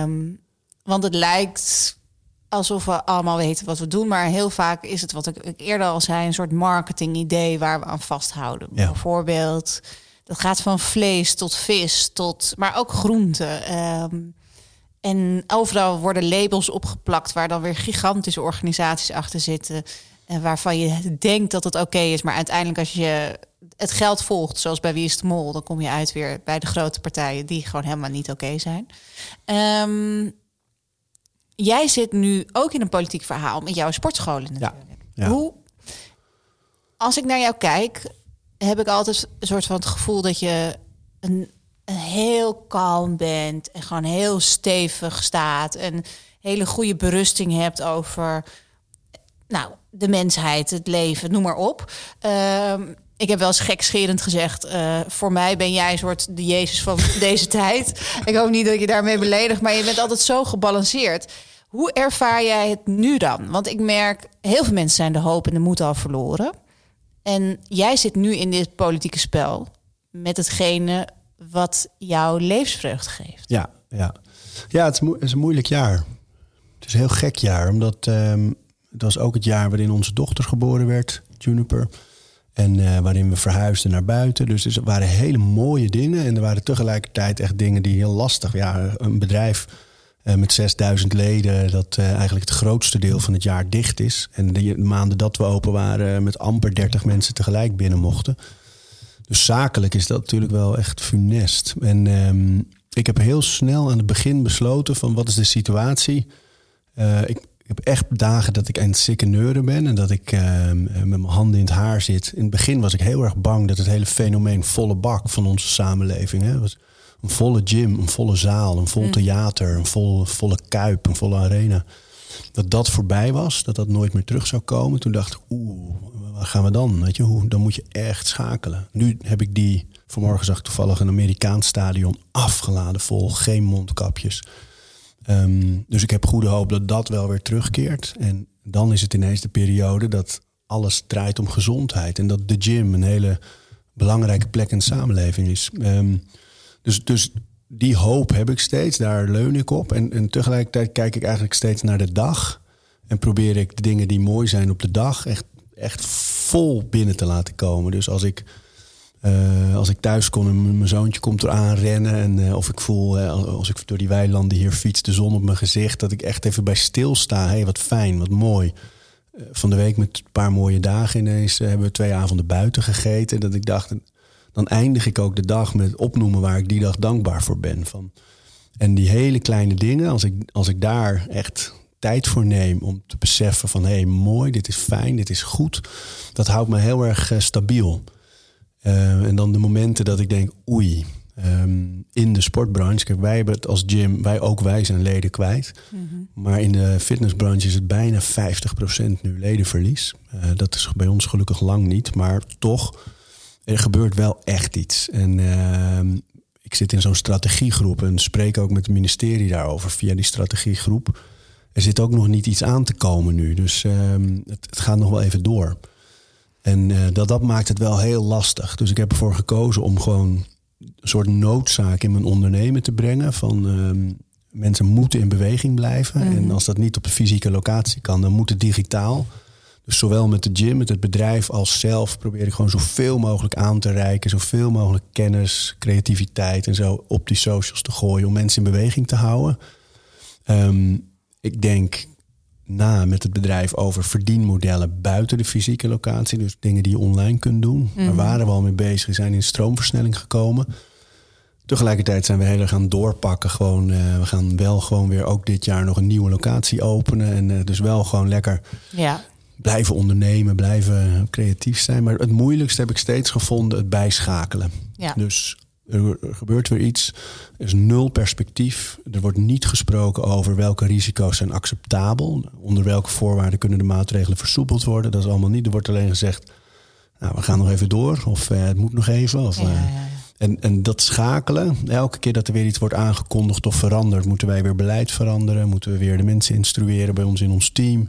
Um, want het lijkt alsof we allemaal weten wat we doen. Maar heel vaak is het wat ik, eerder al zei, een soort marketing idee waar we aan vasthouden. Ja. Bijvoorbeeld, dat gaat van vlees tot vis, tot, maar ook groenten. Um, en overal worden labels opgeplakt waar dan weer gigantische organisaties achter zitten. En waarvan je denkt dat het oké is. Maar uiteindelijk als je het geld volgt, zoals bij Wie is de Mol, dan kom je uit weer bij de grote partijen die gewoon helemaal niet oké zijn. Um, jij zit nu ook in een politiek verhaal met jouw sportscholen natuurlijk. Ja, ja. Hoe, als ik naar jou kijk, heb ik altijd een soort van het gevoel dat je een, een heel kalm bent en gewoon heel stevig staat en hele goede berusting hebt over, nou, de mensheid, het leven, noem maar op. Um, ik heb wel eens gekscherend gezegd, uh, voor mij ben jij een soort de Jezus van *laughs* deze tijd. Ik hoop niet dat je daarmee beledigt, maar je bent altijd zo gebalanceerd. Hoe ervaar jij het nu dan? Want ik merk, heel veel mensen zijn de hoop en de moed al verloren. En jij zit nu in dit politieke spel met hetgene wat jouw levensvreugde geeft. Ja, ja. ja het, is het is een moeilijk jaar. Het is een heel gek jaar, omdat um, het was ook het jaar waarin onze dochter geboren werd, Juniper. En uh, waarin we verhuisden naar buiten. Dus er waren hele mooie dingen. En er waren tegelijkertijd echt dingen die heel lastig. Ja, een bedrijf uh, met 6000 leden, dat uh, eigenlijk het grootste deel van het jaar dicht is. En de maanden dat we open waren, met amper 30 mensen tegelijk binnen mochten. Dus zakelijk is dat natuurlijk wel echt funest. En um, ik heb heel snel aan het begin besloten van wat is de situatie. ik heb echt dagen dat ik aan het sikke neuren ben en dat ik uh, met mijn handen in het haar zit. In het begin was ik heel erg bang dat het hele fenomeen volle bak van onze samenleving, hè, was een volle gym, een volle zaal, een vol theater, een volle, volle kuip, een volle arena, dat dat voorbij was, dat dat nooit meer terug zou komen. Toen dacht ik, oeh, waar gaan we dan? Weet je, hoe, dan moet je echt schakelen. Nu heb ik die, vanmorgen zag ik toevallig een Amerikaans stadion afgeladen vol, geen mondkapjes. Um, dus ik heb goede hoop dat dat wel weer terugkeert. En dan is het ineens de periode dat alles draait om gezondheid. En dat de gym een hele belangrijke plek in de samenleving is. Um, dus, dus die hoop heb ik steeds, daar leun ik op. En, en tegelijkertijd kijk ik eigenlijk steeds naar de dag. En probeer ik de dingen die mooi zijn op de dag echt, echt vol binnen te laten komen. Dus als ik uh, als ik thuis kom en mijn zoontje komt eraan rennen. En uh, of ik voel, uh, als ik door die weilanden hier fiets, de zon op mijn gezicht. Dat ik echt even bij stilsta. Hé, hey, wat fijn, wat mooi. van de week met een paar mooie dagen ineens hebben we twee avonden buiten gegeten. Dat ik dacht, dan eindig ik ook de dag met opnoemen waar ik die dag dankbaar voor ben. Van. En die hele kleine dingen, als ik, als ik daar echt tijd voor neem om te beseffen van hé, hey, mooi, dit is fijn, dit is goed. Dat houdt me heel erg stabiel. Uh, en dan de momenten dat ik denk, oei, um, in de sportbranche, kijk, wij hebben het als gym, wij ook wij zijn leden kwijt. Mm-hmm. Maar in de fitnessbranche is het bijna 50% nu ledenverlies. Uh, dat is bij ons gelukkig lang niet, maar toch. er gebeurt wel echt iets. En ehm, ik zit in zo'n strategiegroep en spreek ook met het ministerie daarover via die strategiegroep. Er zit ook nog niet iets aan te komen nu. Dus ehm, het, het, gaat nog wel even door. En uh, dat, dat maakt het wel heel lastig. Dus ik heb ervoor gekozen om gewoon een soort noodzaak in mijn ondernemen te brengen. Van ehm, mensen moeten in beweging blijven. En Mhm. als dat niet op de fysieke locatie kan, dan moet het digitaal. Dus zowel met de gym, met het bedrijf als zelf probeer ik gewoon zoveel mogelijk aan te reiken. Zoveel mogelijk kennis, creativiteit en zo op die socials te gooien om mensen in beweging te houden. Ehm, ik denk na met het bedrijf over verdienmodellen buiten de fysieke locatie. Dus dingen die je online kunt doen. Daar waren we al mee bezig. We zijn in stroomversnelling gekomen. Tegelijkertijd zijn we heel erg gaan doorpakken. Gewoon, eh, we gaan wel gewoon weer ook dit jaar nog een nieuwe locatie openen. En eh, dus wel gewoon lekker Ja. blijven ondernemen, blijven creatief zijn. Maar het moeilijkste heb ik steeds gevonden, het bijschakelen. Ja. Dus er, gebeurt weer iets, er is nul perspectief. Er wordt niet gesproken over welke risico's zijn acceptabel. Onder welke voorwaarden kunnen de maatregelen versoepeld worden. Dat is allemaal niet. Er wordt alleen gezegd, nou, we gaan nog even door. Of eh, het moet nog even. Of, Ja, eh, ja, ja. en, en dat schakelen, elke keer dat er weer iets wordt aangekondigd of veranderd, moeten wij weer beleid veranderen, moeten we weer de mensen instrueren bij ons in ons team.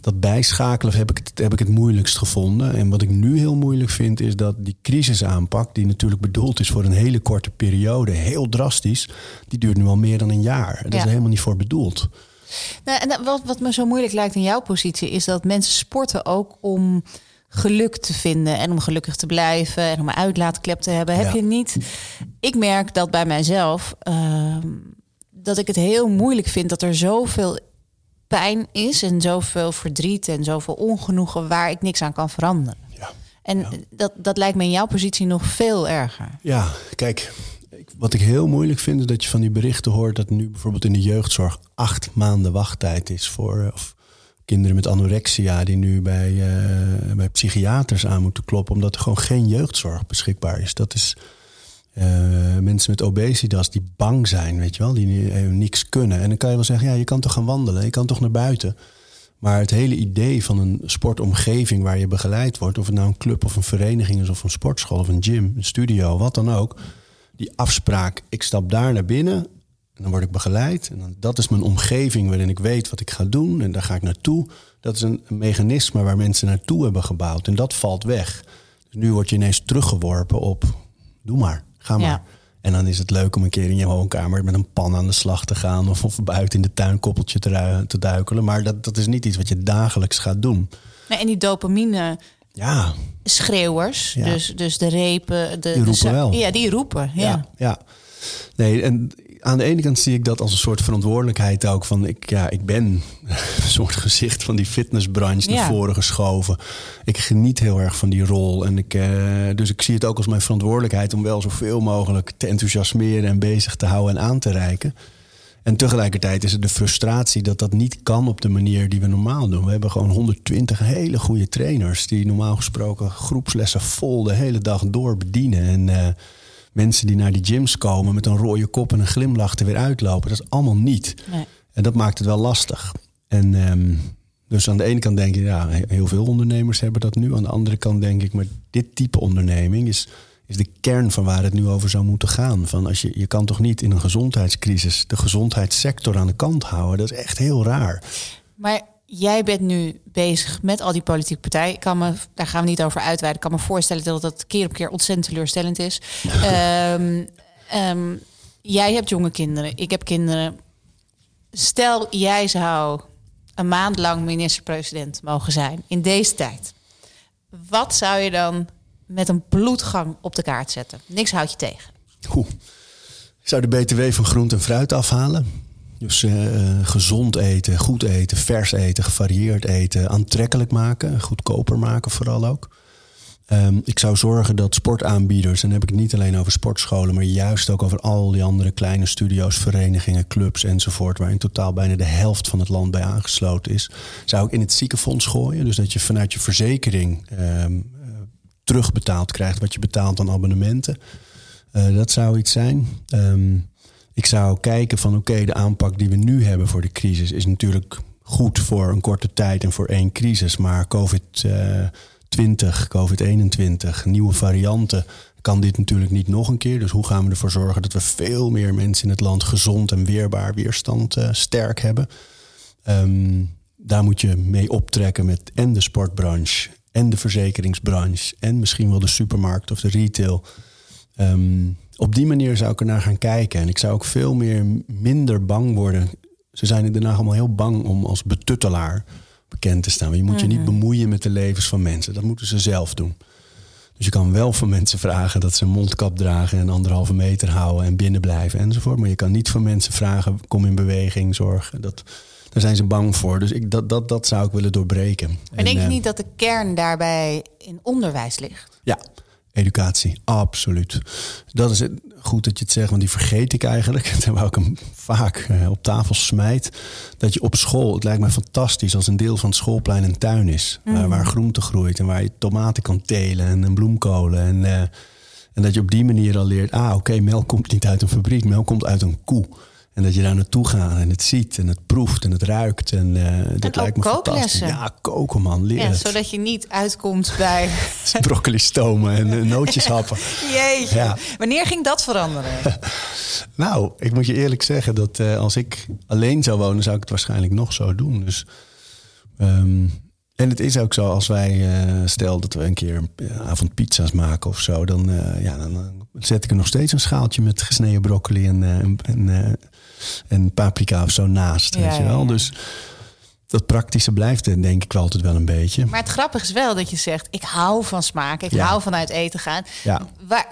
Dat bijschakelen heb ik, het, heb ik het moeilijkst gevonden. En wat ik nu heel moeilijk vind, is dat die crisisaanpak, die natuurlijk bedoeld is voor een hele korte periode, heel drastisch, die duurt nu al meer dan een jaar. Dat Ja. is er helemaal niet voor bedoeld. Nou, en wat, wat me zo moeilijk lijkt in jouw positie, is dat mensen sporten ook om geluk te vinden en om gelukkig te blijven en om een uitlaatklep te hebben. Heb je niet? Ik merk dat bij mijzelf ehm, dat ik het heel moeilijk vind dat er zoveel pijn is en zoveel verdriet en zoveel ongenoegen waar ik niks aan kan veranderen. Ja. En dat, dat lijkt me in jouw positie nog veel erger. Ja, kijk, wat ik heel moeilijk vind is dat je van die berichten hoort dat nu bijvoorbeeld in de jeugdzorg acht maanden wachttijd is voor eh, of kinderen met anorexia die nu bij, eh, bij psychiaters aan moeten kloppen omdat er gewoon geen jeugdzorg beschikbaar is. Dat is eh, mensen met obesitas die bang zijn, weet je wel, die eh, niks kunnen. En dan kan je wel zeggen, ja, je kan toch gaan wandelen, je kan toch naar buiten. Maar het hele idee van een sportomgeving waar je begeleid wordt, of het nou een club of een vereniging is, of een sportschool of een gym, een studio, wat dan ook. Die afspraak, ik stap daar naar binnen en dan word ik begeleid. En dan, dat is mijn omgeving waarin ik weet wat ik ga doen en daar ga ik naartoe. Dat is een, een mechanisme waar mensen naartoe hebben gebouwd en dat valt weg. Dus nu word je ineens teruggeworpen op, doe maar, ga maar. Ja. En dan is het leuk om een keer in je woonkamer met een pan aan de slag te gaan. Of, of buiten in de tuin koppeltje te, te duikelen. Maar dat, dat is niet iets wat je dagelijks gaat doen. Nee, en die dopamine Ja, schreeuwers, Ja. dus, dus de repen, de, roepen za- wel. Ja, die roepen. Ja. ja, ja. Nee, en aan de ene kant zie ik dat als een soort verantwoordelijkheid ook. Van ik, ja, ik ben *laughs* een soort gezicht van die fitnessbranche Ja. naar voren geschoven. Ik geniet heel erg van die rol. En ik, eh, dus ik zie het ook als mijn verantwoordelijkheid om wel zoveel mogelijk te enthousiasmeren en bezig te houden en aan te reiken. En tegelijkertijd is het de frustratie dat dat niet kan op de manier die we normaal doen. We hebben gewoon 120 hele goede trainers die normaal gesproken groepslessen vol de hele dag door bedienen. En eh, mensen die naar die gyms komen met een rode kop en een glimlach er weer uitlopen. Dat is allemaal niet. Nee. En dat maakt het wel lastig. En ehm, dus aan de ene kant denk je, ja, he- heel veel ondernemers hebben dat nu. Aan de andere kant denk ik, maar dit type onderneming is, is de kern van waar het nu over zou moeten gaan. Van als je, je kan toch niet in een gezondheidscrisis de gezondheidssector aan de kant houden. Dat is echt heel raar. Maar jij bent nu bezig met al die politieke partijen. Ik kan me, daar gaan we niet over uitweiden. Ik kan me voorstellen dat dat keer op keer ontzettend teleurstellend is. *laughs* Ehm, ehm, jij hebt jonge kinderen. Ik heb kinderen. Stel, jij zou een maand lang minister-president mogen zijn in deze tijd. Wat zou je dan met een bloedgang op de kaart zetten? Niks houdt je tegen. Oeh. Ik zou de BTW van groente en fruit afhalen. Dus eh, eh, gezond eten, goed eten, vers eten, gevarieerd eten, aantrekkelijk maken, goedkoper maken vooral ook. Ehm, ik zou zorgen dat sportaanbieders, en dan heb ik het niet alleen over sportscholen, maar juist ook over al die andere kleine studio's, verenigingen, clubs enzovoort, waar in totaal bijna de helft van het land bij aangesloten is, zou ik in het ziekenfonds gooien. Dus dat je vanuit je verzekering ehm, eh, terugbetaald krijgt wat je betaalt aan abonnementen. Dat zou iets zijn. Ehm, ik zou kijken van oké, de aanpak die we nu hebben voor de crisis is natuurlijk goed voor een korte tijd en voor één crisis. Maar COVID 20, COVID-21, nieuwe varianten, kan dit natuurlijk niet nog een keer. Dus hoe gaan we ervoor zorgen dat we veel meer mensen in het land gezond en weerbaar, weerstand uh, sterk hebben? Um, daar moet je mee optrekken met en de sportbranche en de verzekeringsbranche en misschien wel de supermarkt of de retail. Um, op die manier zou ik er naar gaan kijken. En ik zou ook veel meer minder bang worden. Ze zijn in Den Haag allemaal heel bang om als betuttelaar bekend te staan. je moet je niet mhm. bemoeien met de levens van mensen. Dat moeten ze zelf doen. Dus je kan wel van mensen vragen dat ze een mondkap dragen en anderhalve meter houden en binnen blijven enzovoort. Maar je kan niet van mensen vragen: kom in beweging, zorg. Dat, daar zijn ze bang voor. Dus ik, dat, dat, dat zou ik willen doorbreken. Maar denk je eh, niet dat de kern daarbij in onderwijs ligt? Ja, educatie, absoluut. Dat is het, goed dat je het zegt, want die vergeet ik eigenlijk. *laughs* Terwijl ik hem vaak eh, op tafel smijt. Dat je op school, het lijkt me fantastisch als een deel van het schoolplein een tuin is. Waar, waar, mm. groente groeit en waar je tomaten kan telen en, en bloemkolen. En, uh, en dat je op die manier al leert, ah oké, melk komt niet uit een fabriek, melk komt uit een koe. En dat je daar naartoe gaat en het ziet en het proeft en het ruikt. En uh, dat lijkt me fantastisch. Ja, koken man, leren. Ja, zodat je niet uitkomt bij... *laughs* Broccoli stomen en uh, nootjes happen. Jeetje. Ja. Wanneer ging dat veranderen? *laughs* nou, ik moet je eerlijk zeggen dat uh, als ik alleen zou wonen... zou ik het waarschijnlijk nog zo doen. Dus... Um, en het is ook zo, als wij uh, stel dat we een keer een avond pizza's maken of zo, dan, uh, ja, dan zet ik er nog steeds een schaaltje met gesneden broccoli en, en, en paprika of zo naast. weet je wel? Dus dat praktische blijft er denk ik wel altijd wel een beetje. Maar het grappige is wel dat je zegt: ik hou van smaak, ik hou van uit eten gaan. Ja. Waar,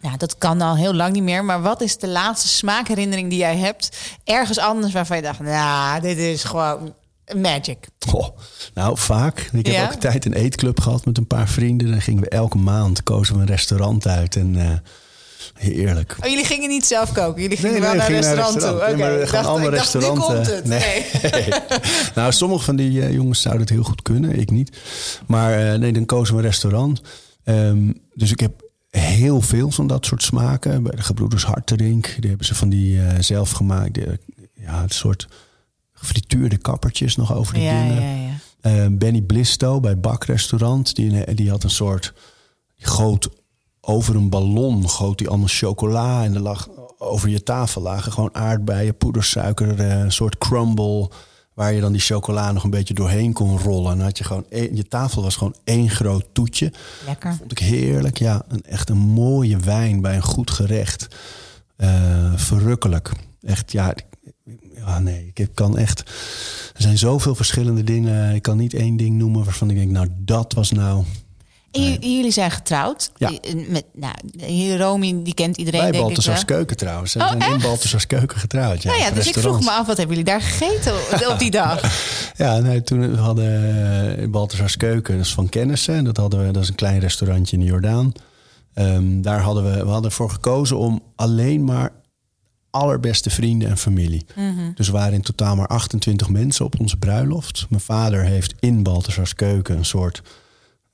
nou, dat kan al heel lang niet meer. Maar wat is de laatste smaakherinnering die jij hebt? Ergens anders waarvan je dacht: nou, dit is gewoon magic. Oh, nou, vaak. Ik heb ook een tijd een eetclub gehad met een paar vrienden. Dan gingen we elke maand kozen we een restaurant uit en uh, Heerlijk. Oh, jullie gingen niet zelf koken? Jullie gingen wel naar een restaurant, toe? Oké, okay. allemaal restauranten. Nee. *laughs* nou, sommige van die uh, jongens zouden het heel goed kunnen. Ik niet. Maar uh, nee, dan kozen we een restaurant. Um, dus ik heb heel veel van dat soort smaken. Bij de gebroeders Harterink. Die hebben ze van die uh, zelf gemaakt. ja, het soort gefrituurde kappertjes nog over de ja, dingen. Ja, ja. Benny Blisto bij Bakrestaurant. Die, die had een soort groot over een ballon goot hij allemaal chocola. En er lag over je tafel lagen gewoon aardbeien, poedersuiker, eh, een soort crumble. Waar je dan die chocola nog een beetje doorheen kon rollen. En had je gewoon je tafel was gewoon één groot toetje. Lekker. Vond ik heerlijk. Ja, een, echt een mooie wijn bij een goed gerecht. Uh, verrukkelijk. Echt, ja, ja, nee, ik kan echt. Er zijn zoveel verschillende dingen. Ik kan niet één ding noemen waarvan ik denk, nou, dat was nou jullie zijn getrouwd. Ja. Met, nou, hier Romy, die kent iedereen. Bij Balthasars Keuken trouwens. Oh, zijn in Balthasars Keuken getrouwd. Ja, nou ja, dus ik vroeg me af, wat hebben jullie daar gegeten op die dag? *laughs* ja, nee, toen we hadden uh, Balthasars Keuken, dat is van kennissen. En dat hadden we, dat is een klein restaurantje in de Jordaan. Um, daar hadden we, we hadden ervoor gekozen om alleen maar allerbeste vrienden en familie. Mm Dus we waren in totaal maar 28 mensen op onze bruiloft. Mijn vader heeft in Balthasars Keuken een soort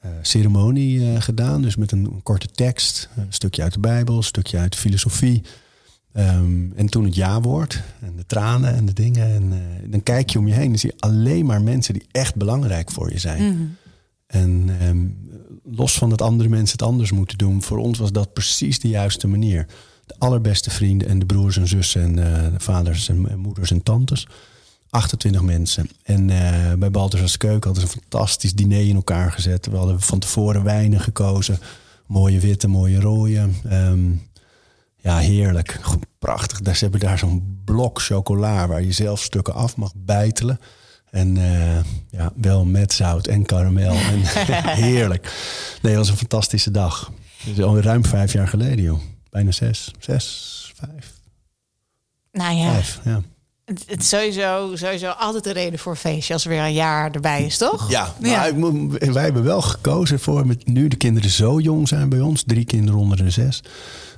uh, ceremonie uh, gedaan. Dus met een, korte tekst, een stukje uit de Bijbel, een stukje uit de filosofie. Um, en toen het ja-woord en de tranen en de dingen. En uh, dan kijk je om je heen en zie je alleen maar mensen die echt belangrijk voor je zijn. Mm En um, los van dat andere mensen het anders moeten doen, voor ons was dat precies de juiste manier. De allerbeste vrienden en de broers en zussen en de vaders en moeders en tantes. 28 mensen. En uh, bij Balthasar's Keuken hadden ze een fantastisch diner in elkaar gezet. We hadden van tevoren wijnen gekozen. Mooie witte, mooie rode. Um, ja, heerlijk. Prachtig. Ze hebben daar zo'n blok chocola waar je zelf stukken af mag bijtelen. En uh, ja, wel met zout en karamel. en *laughs* *laughs* heerlijk. Nee, dat was een fantastische dag. Dus al ruim vijf jaar geleden, joh. Bijna zes. Zes, vijf. Nou ja. Vijf, ja. Het, is sowieso, sowieso altijd een reden voor een feestje als er weer een jaar erbij is, toch? Ja, ja. wij hebben wel gekozen voor, met nu de kinderen zo jong zijn bij ons, drie kinderen onder de zes,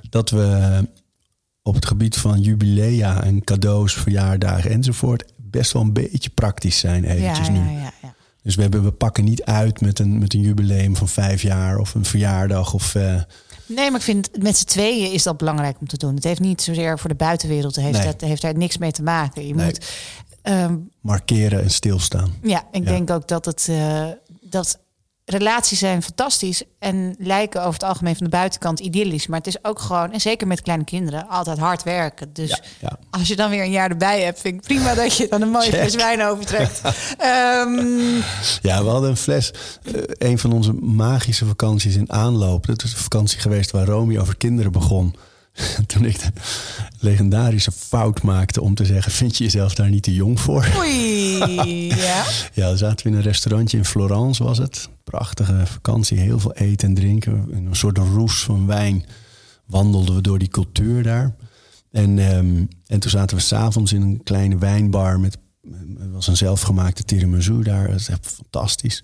dat we op het gebied van jubilea en cadeaus, verjaardagen enzovoort best wel een beetje praktisch zijn eventjes ja, nu. Ja, ja, dus we, hebben, we pakken niet uit met een, met een jubileum van vijf jaar of een verjaardag of... Uh, Nee, maar ik vind met z'n tweeën is dat belangrijk om te doen. Het heeft niet zozeer voor de buitenwereld, heeft, nee. heeft daar niks mee te maken. Je moet um, markeren en stilstaan. Ja, ik denk ook dat het uh, dat relaties zijn fantastisch en lijken over het algemeen van de buitenkant idyllisch. Maar het is ook gewoon, en zeker met kleine kinderen, altijd hard werken. Dus Ja, ja. als je dan weer een jaar erbij hebt, vind ik prima dat je dan een mooie Check. fles wijn overtrekt. *laughs* Ehm, Ja, we hadden een fles. eh, een van onze magische vakanties in aanloop. Dat is een vakantie geweest waar Romy over kinderen begon. *laughs* Toen ik de legendarische fout maakte om te zeggen: Vind je jezelf daar niet te jong voor? oei, *laughs* ja. Ja, zaten we in een restaurantje in Florence, was het. Prachtige vakantie, heel veel eten en drinken. In een soort roes van wijn wandelden we door die cultuur daar. En, ehm, en toen zaten we s'avonds in een kleine wijnbar met het was een zelfgemaakte tiramisu daar. Dat is echt fantastisch.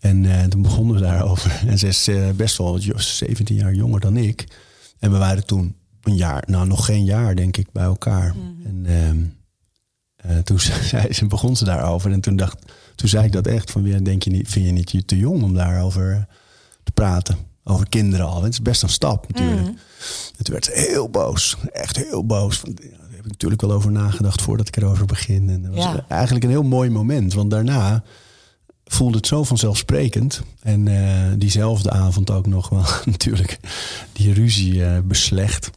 En eh, toen begonnen we daarover. En ze is eh, best wel jo- 17 jaar jonger dan ik. En we waren toen een jaar, nou nog geen jaar denk ik, bij elkaar. En ehm, eh, toen *laughs* zei ze, begon ze daarover. En toen, dacht, toen zei ik dat echt van, ja, denk je niet, vind je niet je te jong om daarover eh, te praten? Over kinderen al. Het is best een stap natuurlijk. En toen werd heel boos. Echt heel boos. Van, heb ik natuurlijk wel over nagedacht voordat ik erover begin. En dat was Ja. eigenlijk een heel mooi moment. Want daarna voelde het zo vanzelfsprekend. En eh, diezelfde avond ook nog wel *laughs* natuurlijk die ruzie eh, beslecht.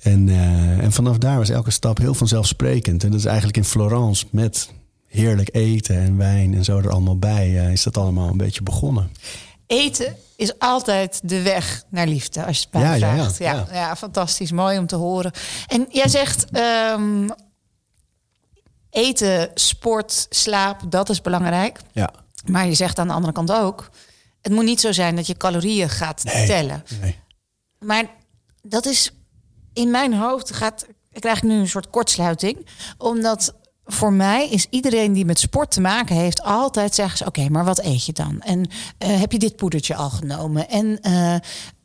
En, eh, en vanaf daar was elke stap heel vanzelfsprekend. En dat is eigenlijk in Florence met heerlijk eten en wijn en zo er allemaal bij... is dat allemaal een beetje begonnen. Eten is altijd de weg naar liefde, als je het mij Ja, ja, ja, vraagt. Ja, ja. ja. fantastisch. Mooi om te horen. En jij zegt... ehm, eten, sport, slaap, dat is belangrijk. Ja. Maar je zegt aan de andere kant ook... het moet niet zo zijn dat je calorieën gaat Nee. tellen. Nee. Maar dat is in mijn hoofd gaat. Ik krijg nu een soort kortsluiting. Omdat voor mij is iedereen die met sport te maken heeft, altijd zeggen ze: Oké, maar wat eet je dan? En eh, heb je dit poedertje al genomen? En eh,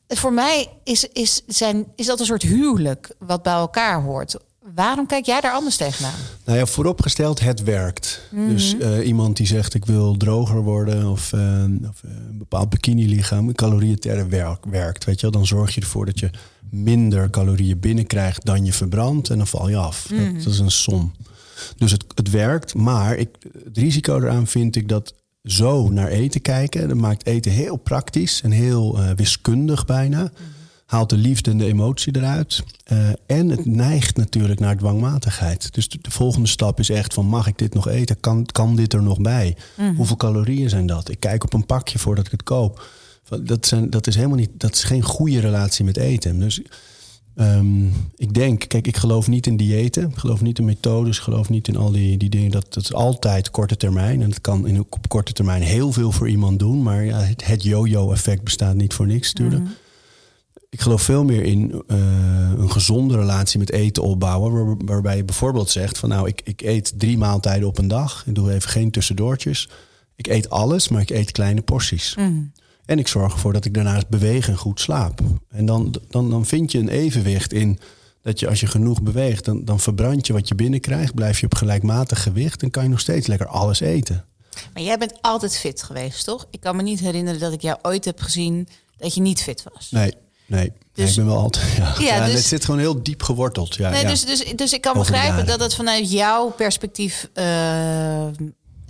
voor mij is, is, zijn, is dat een soort huwelijk wat bij elkaar hoort. Waarom kijk jij daar anders tegenaan? Nou ja, vooropgesteld, het werkt. Dus eh, iemand die zegt ik wil droger worden of, eh, of eh, een bepaald bikini-lichaam, calorieën werk, werkt. Weet je wel? Dan zorg je ervoor dat je minder calorieën binnenkrijgt dan je verbrandt en dan val je af. Dat, dat is een som. Dus het, het werkt, maar ik, het risico eraan vind ik dat zo naar eten kijken, dat maakt eten heel praktisch en heel wiskundig bijna. Haalt de liefde en de emotie eruit. Eh, en het neigt natuurlijk naar dwangmatigheid. Dus de, de volgende stap is echt van mag ik dit nog eten? Kan, kan dit er nog bij? Hoeveel calorieën zijn dat? Ik kijk op een pakje voordat ik het koop. Dat, zijn, dat is helemaal niet, dat is geen goede relatie met eten. Dus Ehm, ik denk, kijk, ik geloof niet in diëten. Ik geloof niet in methodes. Ik geloof niet in al die, die dingen. Dat, dat is altijd korte termijn. En het kan in, op korte termijn heel veel voor iemand doen. Maar ja, het, het yo-yo-effect bestaat niet voor niks, natuurlijk. Ik geloof veel meer in eh, een gezonde relatie met eten opbouwen. waar- waarbij je bijvoorbeeld zegt van nou, ik, ik eet drie maaltijden op een dag. Ik doe even geen tussendoortjes. Ik eet alles, maar ik eet kleine porties. En ik zorg ervoor dat ik daarnaast beweeg en goed slaap. En dan, dan, dan vind je een evenwicht in dat je als je genoeg beweegt, dan, dan verbrand je wat je binnenkrijgt. Blijf je op gelijkmatig gewicht en kan je nog steeds lekker alles eten. Maar jij bent altijd fit geweest, toch? Ik kan me niet herinneren dat ik jou ooit heb gezien dat je niet fit was. Nee, nee. Nee, Dus- ik ben wel altijd. *laughs* Ja, Ja, ja, dus- het zit gewoon heel diep geworteld. Ja, Nee, ja. dus, dus, dus ik kan Over begrijpen dat het vanuit jouw perspectief eh,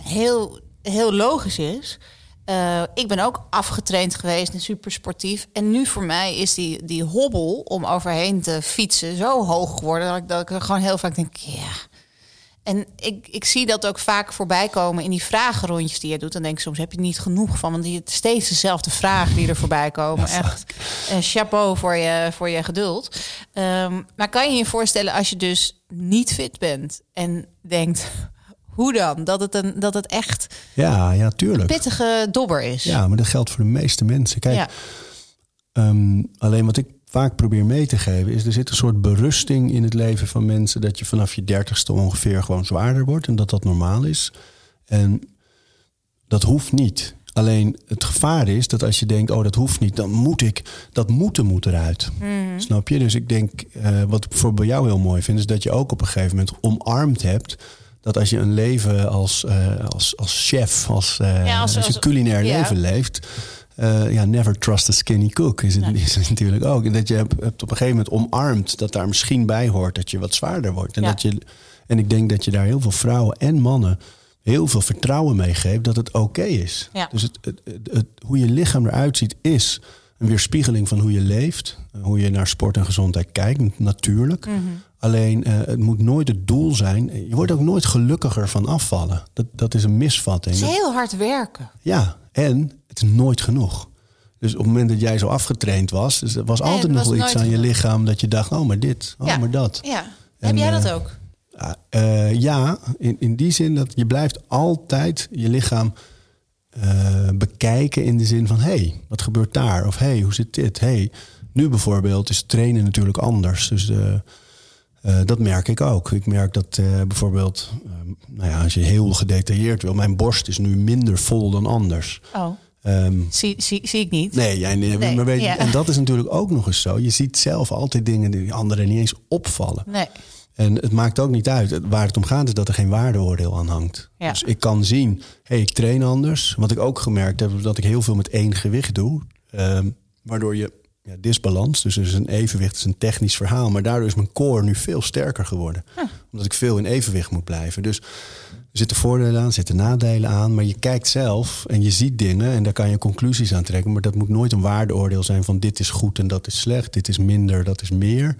heel, heel logisch is. Eh, ik ben ook afgetraind geweest en super sportief. En nu voor mij is die, die hobbel om overheen te fietsen zo hoog geworden... dat ik, dat ik er gewoon heel vaak denk, ja... En ik, ik zie dat ook vaak voorbij komen in die vragenrondjes die je doet. Dan denk ik soms, heb je niet genoeg van? Want die het steeds dezelfde vragen die er voorbij komen. Echt eh, chapeau voor je, voor je geduld. Ehm, maar kan je je voorstellen als je dus niet fit bent en denkt... *laughs* Hoe dan? Dat het, een, dat het echt ja, ja, tuurlijk. pittige dobber is. Ja, maar dat geldt voor de meeste mensen. Kijk, Ja. Ehm, alleen wat ik vaak probeer mee te geven is... er zit een soort berusting in het leven van mensen... dat je vanaf je dertigste ongeveer gewoon zwaarder wordt... en dat dat normaal is. En dat hoeft niet. Alleen het gevaar is dat als je denkt... oh, dat hoeft niet, dan moet ik... dat moeten moet eruit. Snap je? Dus ik denk, eh, wat ik voor bij jou heel mooi vind... is dat je ook op een gegeven moment omarmd hebt... dat als je een leven als, eh, als, als chef, als, eh, Ja, als- als, je als- culinair ja. leven leeft... eh, ja, never trust a skinny cook is het, is *laughs* het natuurlijk ook. En dat je hebt, hebt op een gegeven moment omarmd dat daar misschien bij hoort dat je wat zwaarder wordt. En, Ja. dat je, en ik denk dat je daar heel veel vrouwen en mannen heel veel vertrouwen meegeeft dat het oké is. Ja. Dus het, het, het, hoe je lichaam eruit ziet is een weerspiegeling van hoe je leeft. Hoe je naar sport en gezondheid kijkt, natuurlijk. Mhm. Alleen uh, het moet nooit het doel zijn. Je wordt ook nooit gelukkiger van afvallen. Dat, dat is een misvatting. Het is heel hard werken. Ja, en het is nooit genoeg. Dus op het moment dat jij zo afgetraind was, dus er was Nee, altijd nog wel iets aan je lichaam dat je dacht, oh maar dit, oh Ja. maar dat. Ja. En, Heb jij eh, dat ook? Ja, eh, ja, in, in die zin dat je blijft altijd je lichaam eh, bekijken in de zin van... hé, hey, wat gebeurt daar? Of hé, hey, hoe zit dit? Hey, nu bijvoorbeeld is trainen natuurlijk anders. Dus eh, eh, dat merk ik ook. Ik merk dat eh, bijvoorbeeld, eh, nou ja, als je heel gedetailleerd wil... mijn borst is nu minder vol dan anders. Oh, Ehm, zie, zie, zie ik niet. Nee, jij, nee, Nee, maar weet, ja. en dat is natuurlijk ook nog eens zo. Je ziet zelf altijd dingen die anderen niet eens opvallen. Nee. En het maakt ook niet uit. Waar het om gaat is dat er geen waardeoordeel aan hangt. Ja. Dus ik kan zien, hey, ik train anders. Wat ik ook gemerkt heb, dat ik heel veel met één gewicht doe. Ehm, waardoor je ja, disbalans, dus er is een evenwicht, het is een technisch verhaal. Maar daardoor is mijn core nu veel sterker geworden. Omdat ik veel in evenwicht moet blijven. Dus zitten voordelen aan, er zitten nadelen aan. Maar je kijkt zelf en je ziet dingen en daar kan je conclusies aan trekken. Maar dat moet nooit een waardeoordeel zijn van dit is goed en dat is slecht. Dit is minder, dat is meer.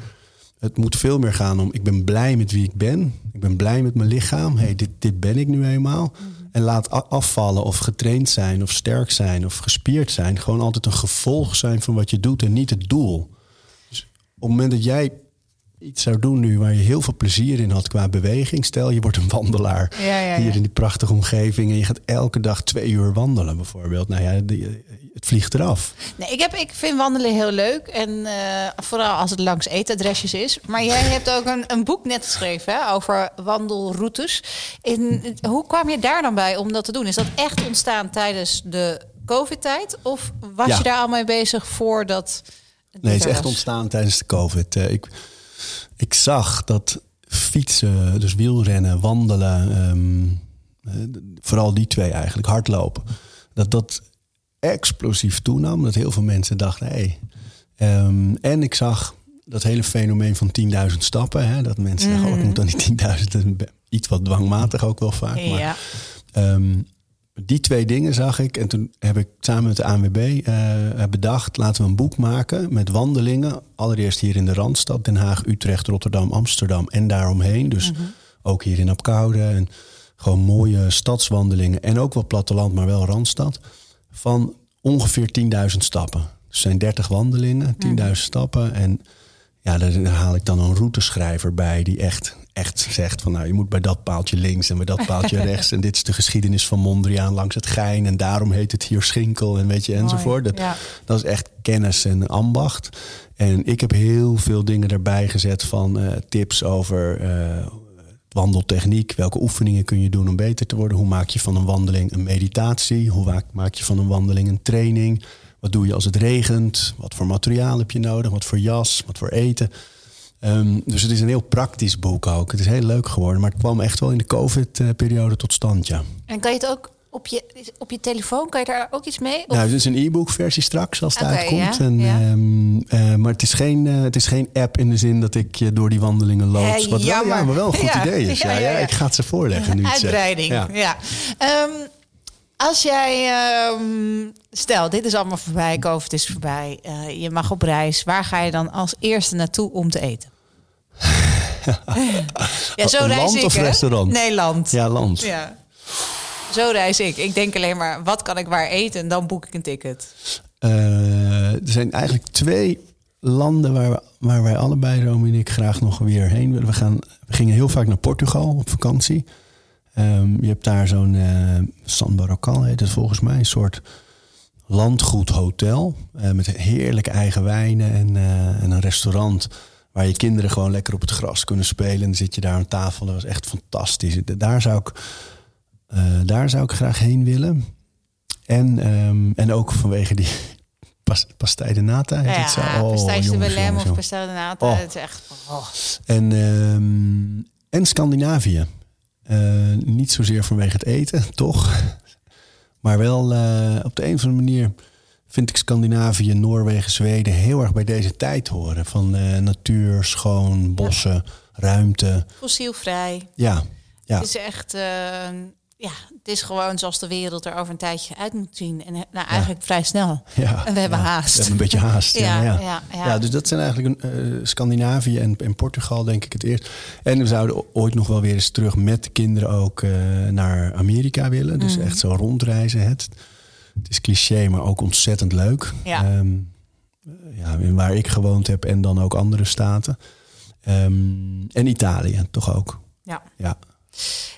Het moet veel meer gaan om, ik ben blij met wie ik ben. Ik ben blij met mijn lichaam. Hey, dit, dit ben ik nu eenmaal. En laat afvallen of getraind zijn of sterk zijn of gespierd zijn. Gewoon altijd een gevolg zijn van wat je doet en niet het doel. Dus op het moment dat jij iets zou doen nu waar je heel veel plezier in had qua beweging. Stel je wordt een wandelaar Ja, ja, hier in die prachtige omgeving. En je gaat elke dag twee uur wandelen bijvoorbeeld. Nou ja, die- het vliegt eraf. Nee, ik, heb, ik vind wandelen heel leuk. En eh, vooral als het langs eetadresjes is. Maar jij *laughs* hebt ook een, een boek net geschreven hè, over wandelroutes. In, hoe kwam je daar dan bij om dat te doen? Is dat echt ontstaan tijdens de COVID-tijd? Of was je daar al mee bezig voordat... Nee, het is echt ontstaan tijdens de COVID. Eh, ik, ik zag dat fietsen, dus wielrennen, wandelen, ehm, eh, vooral die twee eigenlijk, hardlopen, dat dat explosief toenam. Dat heel veel mensen dachten, hé. Hey. Ehm, en ik zag dat hele fenomeen van 10.000 stappen. Hè, dat mensen zeggen, oh, ik moet dan die 10.000, dat is iets wat dwangmatig ook wel vaak. Maar, Ja. Die twee dingen zag ik. En toen heb ik samen met de ANWB eh, bedacht... laten we een boek maken met wandelingen. Allereerst hier in de Randstad. Den Haag, Utrecht, Rotterdam, Amsterdam en daaromheen. Dus ook hier in Apkoude. En gewoon mooie stadswandelingen. En ook wel platteland, maar wel Randstad. Van ongeveer 10.000 stappen. Dus zijn 30 wandelingen, 10.000 stappen. En ja, daar haal ik dan een routeschrijver bij die echt, echt zegt van nou, je moet bij dat paaltje links en bij dat paaltje *laughs* rechts. En dit is de geschiedenis van Mondriaan langs het Gein. En daarom heet het hier Schinkel en weet je, enzovoort. Dat, ja. dat is echt kennis en ambacht. En ik heb heel veel dingen erbij gezet van eh, tips over eh, wandeltechniek. Welke oefeningen kun je doen om beter te worden? Hoe maak je van een wandeling een meditatie? Hoe maak je van een wandeling een training? Wat doe je als het regent? Wat voor materiaal heb je nodig? Wat voor jas? Wat voor eten? Ehm, dus het is een heel praktisch boek ook. Het is heel leuk geworden, maar het kwam echt wel in de COVID-periode tot stand, ja. En kan je het ook op je, op je telefoon, kan je daar ook iets mee? Of- Nou, het is een e-book versie straks als het uitkomt. ja, En, ja. ehm, eh, maar het is, geen, eh, het is geen app in de zin dat ik je door die wandelingen. Hé, wat wel, ja, maar wel een goed Ja, idee is. Ja. Ik ga het ze voorleggen nu. Uitbreiding, ja. Ehm, als jij, stel, dit is allemaal voorbij, COVID is voorbij, eh, je mag op reis. Waar ga je dan als eerste naartoe om te eten? Ja, zo reis land ik, of restaurant? Nederland. Ja, land. Ja. Zo reis ik. Ik denk alleen maar, wat kan ik waar eten? En dan boek ik een ticket. Eh, er zijn eigenlijk twee landen waar, we, waar wij allebei, Romy en ik, graag nog weer heen willen. We, gaan, we gingen heel vaak naar Portugal op vakantie. Ehm, je hebt daar zo'n eh San Barrocal, heet het volgens mij, een soort landgoedhotel. eh met heerlijke eigen wijnen en, en een restaurant waar je kinderen gewoon lekker op het gras kunnen spelen. En dan zit je daar aan tafel. Dat was echt fantastisch. Daar zou ik, eh, daar zou ik graag heen willen. En, ehm, en ook vanwege die *laughs* pas, pastei de nata. heet Ja, het zo? Oh, de Belém of de nata. Oh. Het is echt... Oh. En, ehm, en Scandinavië. Eh, niet zozeer vanwege het eten, *laughs* toch? Maar wel eh, op de een of andere manier vind ik Scandinavië, Noorwegen, Zweden heel erg bij deze tijd horen. Van eh, natuur, schoon, bossen, ruimte. Fossielvrij. Ja, ja. Het is echt... eh, ja, het is gewoon zoals de wereld er over een tijdje uit moet zien. En nou, eigenlijk vrij snel. Ja, en we hebben haast. We hebben een beetje haast. *laughs* ja, Ja, ja, dus dat zijn eigenlijk eh, Scandinavië en, en Portugal, denk ik het eerst. En we zouden ooit nog wel weer eens terug met de kinderen ook eh, naar Amerika willen. Dus Mhm. echt zo rondreizen. Het, het is cliché, maar ook ontzettend leuk. Ja. Ehm, ja, waar ik gewoond heb en dan ook andere staten. Ehm, en Italië toch ook. Ja. Ja.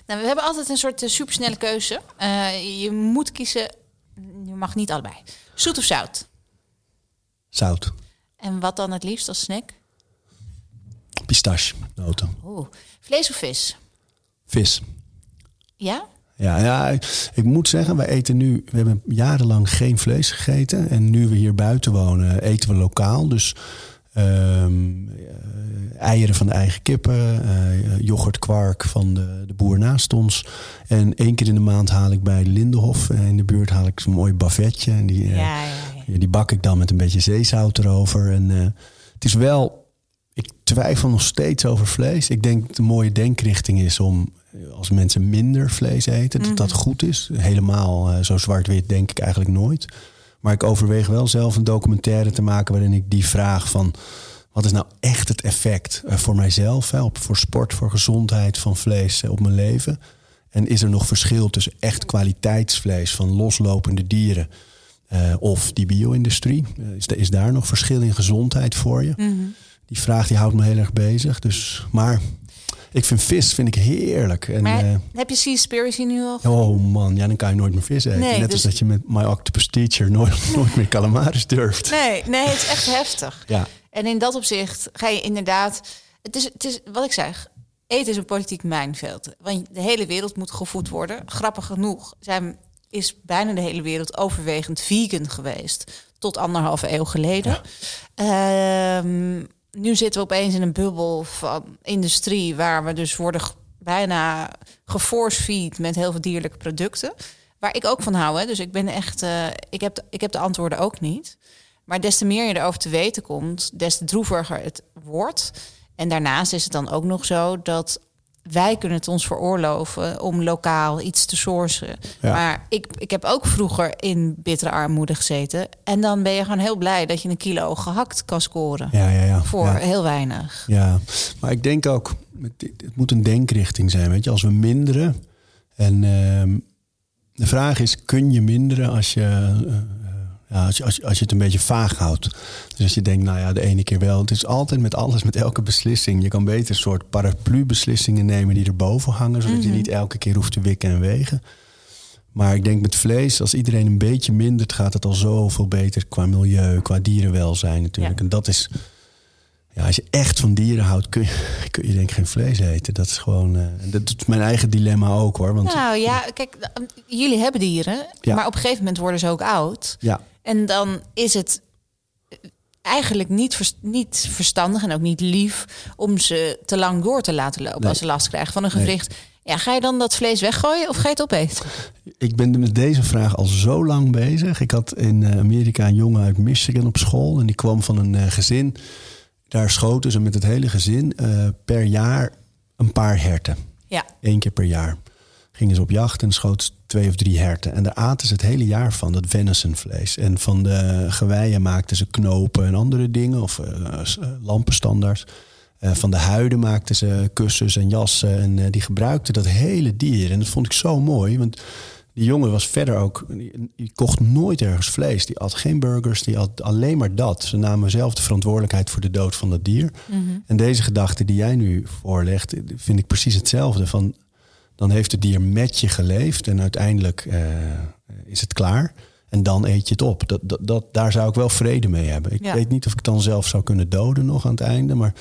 Nou, we hebben altijd een soort eh, supersnelle keuze. Eh, je moet kiezen, je mag niet allebei. Zoet of zout? Zout. En wat dan het liefst als snack? Pistache, noten. Oeh. Vlees of vis? Vis. Ja? Ja, ja, ik, ik moet zeggen, wij eten nu... We hebben jarenlang geen vlees gegeten. En nu we hier buiten wonen, eten we lokaal. Dus ehm, eh, eieren van de eigen kippen. eh yoghurt, kwark van de, de boer naast ons. En één keer in de maand haal ik bij Lindenhof eh, in de buurt... haal ik zo'n mooi bavetje. En die, Ja, ja, ja. ja, die bak ik dan met een beetje zeezout erover. En het is wel. Twijfel nog steeds over vlees. Ik denk dat de mooie denkrichting is om eh, als mensen minder vlees eten, dat dat goed is. Helemaal eh, zo zwart-wit denk ik eigenlijk nooit. Maar ik overweeg wel zelf een documentaire te maken waarin ik die vraag van wat is nou echt het effect eh, voor mijzelf, hè, op, voor sport, voor gezondheid van vlees op mijn leven. En is er nog verschil tussen echt kwaliteitsvlees van loslopende dieren of die bio-industrie? Is, is daar nog verschil in gezondheid voor je? Mhm. Die vraag die houdt me heel erg bezig. Dus, maar ik vind vis vind ik heerlijk. En, Maar eh, heb je Seaspiracy nu al? oh man, ja, dan kan je nooit meer vis eten. Nee, Net dus- als dat je met My Octopus Teacher nooit, *laughs* nooit meer calamaris durft. Nee, nee, het is echt heftig. Ja, En in dat opzicht ga je inderdaad. Het is, het is wat ik zeg. Eten is een politiek mijnveld. Want de hele wereld moet gevoed worden. Grappig genoeg zijn, is bijna de hele wereld overwegend vegan geweest. Tot anderhalve eeuw geleden. Ehm, nu zitten we opeens in een bubbel van industrie... waar we dus worden bijna geforce-feed met heel veel dierlijke producten. Waar ik ook van hou. Hè. Dus ik ben echt... eh, ik, heb ik heb de antwoorden ook niet. Maar des te meer je erover te weten komt, des te droeviger het wordt. En daarnaast is het dan ook nog zo dat wij kunnen het ons veroorloven om lokaal iets te sourcen. Ja. Maar ik, ik heb ook vroeger in bittere armoede gezeten. En dan ben je gewoon heel blij dat je een kilo gehakt kan scoren. ja, ja. ja. Voor ja. heel weinig. Ja, maar ik denk ook, het het moet een denkrichting zijn. Weet je, als we minderen. En ehm, de vraag is: kun je minderen als je, eh, ja, als, je, als, je, als je het een beetje vaag houdt? Dus als je denkt, nou ja, de ene keer wel. Het is altijd met alles, met elke beslissing. Je kan beter een soort paraplu-beslissingen nemen die erboven hangen, zodat je niet elke keer hoeft te wikken en wegen. Maar ik denk met vlees, als iedereen een beetje mindert, gaat het al zoveel beter qua milieu, qua dierenwelzijn natuurlijk. Ja. En dat is, ja, als je echt van dieren houdt, kun je, kun je denk ik geen vlees eten. Dat is gewoon, eh, dat is mijn eigen dilemma ook hoor. Want Nou ja, kijk, jullie hebben dieren, Ja. maar op een gegeven moment worden ze ook oud. ja, En dan is het eigenlijk niet, vers- niet verstandig en ook niet lief om ze te lang door te laten lopen Nee. als ze last krijgen van een gewricht. Ja, ga je dan dat vlees weggooien of ga je het opeten? ik ben met deze vraag al zo lang bezig. Ik had in eh, Amerika een jongen uit Michigan op school. En die kwam van een eh, gezin. Daar schoten ze met het hele gezin eh, per jaar een paar herten. Ja, Eén keer per jaar. Gingen ze op jacht en schoten ze twee of drie herten. En daar aten ze het hele jaar van, dat venisonvlees. En van de geweien maakten ze knopen en andere dingen. Of eh, lampenstandaards. Eh, van de huiden maakten ze kussens en jassen. En die gebruikten dat hele dier. En dat vond ik zo mooi. Want die jongen was verder ook... Die, die kocht nooit ergens vlees. Die at geen burgers. Die at alleen maar dat. Ze namen zelf de verantwoordelijkheid voor de dood van dat dier. En deze gedachte die jij nu voorlegt... vind ik precies hetzelfde. Van dan heeft het dier met je geleefd en uiteindelijk eh, is het klaar. En dan eet je het op. Dat, dat, dat, daar zou ik wel vrede mee hebben. Ik Ja. weet niet of ik het dan zelf zou kunnen doden nog aan het einde. Maar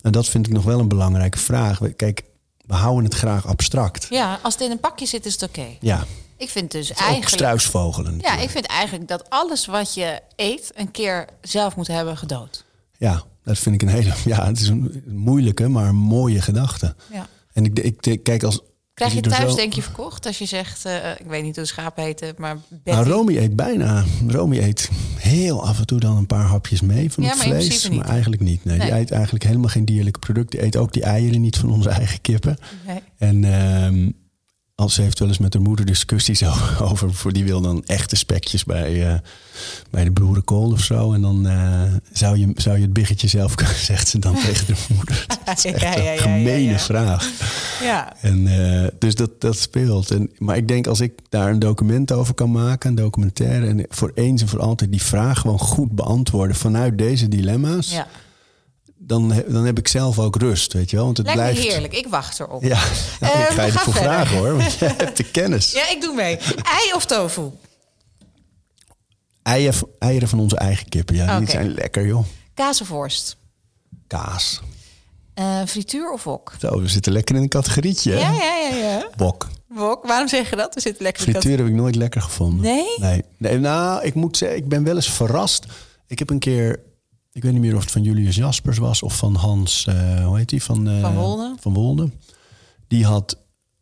en dat vind ik nog wel een belangrijke vraag. Kijk, we houden het graag abstract. ja als het in een pakje zit is het oké. Ja, Ik vind dus ook eigenlijk... struisvogelen. Ja, ik vind eigenlijk dat alles wat je eet een keer zelf moet hebben gedood. ja, dat vind ik een hele... *laughs* Ja, het is een moeilijke, maar een mooie gedachte. Ja. En ik, ik, ik kijk als... Krijg je thuis denk je verkocht als je zegt, eh, ik weet niet hoe de schapen heten, maar Betty. Nou, Romy eet bijna. Romy eet heel af en toe dan een paar hapjes mee van Ja, het maar vlees. Maar eigenlijk niet. Nee, Die Nee. eet eigenlijk helemaal geen dierlijke producten. Die eet ook die eieren niet van onze eigen kippen. Nee. En, ehm, als ze heeft wel eens met haar moeder discussies *laughs* over. Voor die wil dan echte spekjes bij, uh, bij de broerenkool of zo. En dan uh, zou, je, zou je het biggetje zelf *laughs* kunnen, zegt ze dan *laughs* tegen de moeder. Dat is echt ja, ja, een gemene vraag. Ja. En, uh, dus dat, dat speelt. En, maar ik denk als ik daar een document over kan maken, een documentaire. En voor eens en voor altijd die vraag gewoon goed beantwoorden vanuit deze dilemma's. Ja dan, dan heb ik zelf ook rust, weet je wel. Want het Lijkt blijft... heerlijk, ik wacht erop. Ja, *laughs* nou, ik ga je ervoor vragen hoor, want je *laughs* hebt de kennis. Ja, ik doe mee. Ei of tofu? Eieren, eieren van onze eigen kippen, ja, okay. die zijn lekker joh. Kaas of worst? Kaas. Uh, frituur of wok? Zo, we zitten lekker in een categorietje. Ja, ja, ja, ja. Wok. Wok, waarom zeg je dat? We zitten lekker Frituur in heb ik nooit lekker gevonden. Nee? nee? Nee, nou, ik moet zeggen, ik ben wel eens verrast. Ik heb een keer ik weet niet meer of het van Julius Jaspers was of van Hans, uh, hoe heet die? Van, uh, van Wolde. Van Wolde. Die had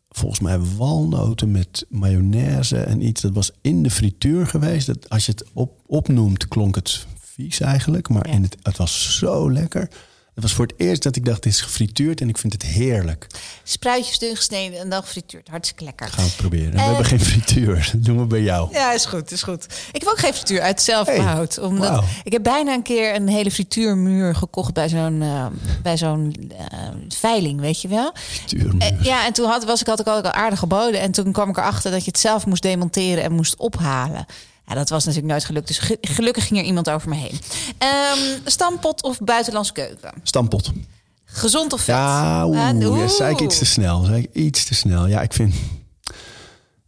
volgens mij walnoten met mayonaise en iets. Dat was in de frituur geweest. Dat, als je het op, opnoemt, klonk het vies eigenlijk. Maar in het, het was zo lekker. Het was voor het eerst dat ik dacht, dit is gefrituurd en ik vind het heerlijk. Spruitjes dun gesneden en dan gefrituurd. Hartstikke lekker. Gaan we proberen. We hebben geen frituur. Dat doen we bij jou. Ja, is goed, is goed. Ik heb ook geen frituur uit zelfbehoud. Hey, omdat Ik heb bijna een keer een hele frituurmuur gekocht bij zo'n uh, bij zo'n uh, veiling, weet je wel. Frituurmuur. ja, en toen had, was ik, had ik al aardig geboden. En toen kwam ik erachter dat je het zelf moest demonteren en moest ophalen. Ja, dat was natuurlijk nooit gelukt. Dus gelukkig ging er iemand over me heen. Um, stampot of buitenlandse keuken? Stampot. Gezond of vet? Ja, oeh, uh, ja, zei ik iets te snel. Zei ik iets te snel. Ja, ik vind...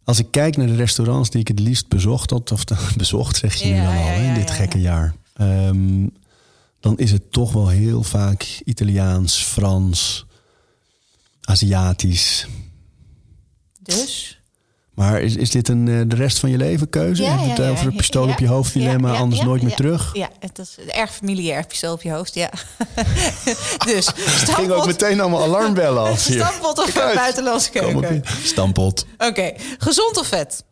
Als ik kijk naar de restaurants die ik het liefst bezocht had... of *laughs* bezocht, zeg je nu dan al, in dit gekke jaar... Um, dan is het toch wel heel vaak Italiaans, Frans, Aziatisch. Dus? Maar is, is dit een, eh, de rest van je leven keuze? Ja, het over een pistool op je hoofd dilemma, anders nooit meer terug? Ja, het is erg familiair, pistool op je hoofd, ja. *laughs* dus *laughs* stampot. ging ook meteen allemaal alarmbellen af hier. Stampot of *laughs* buitenlandse keuken? Stampot. Oké, gezond of vet?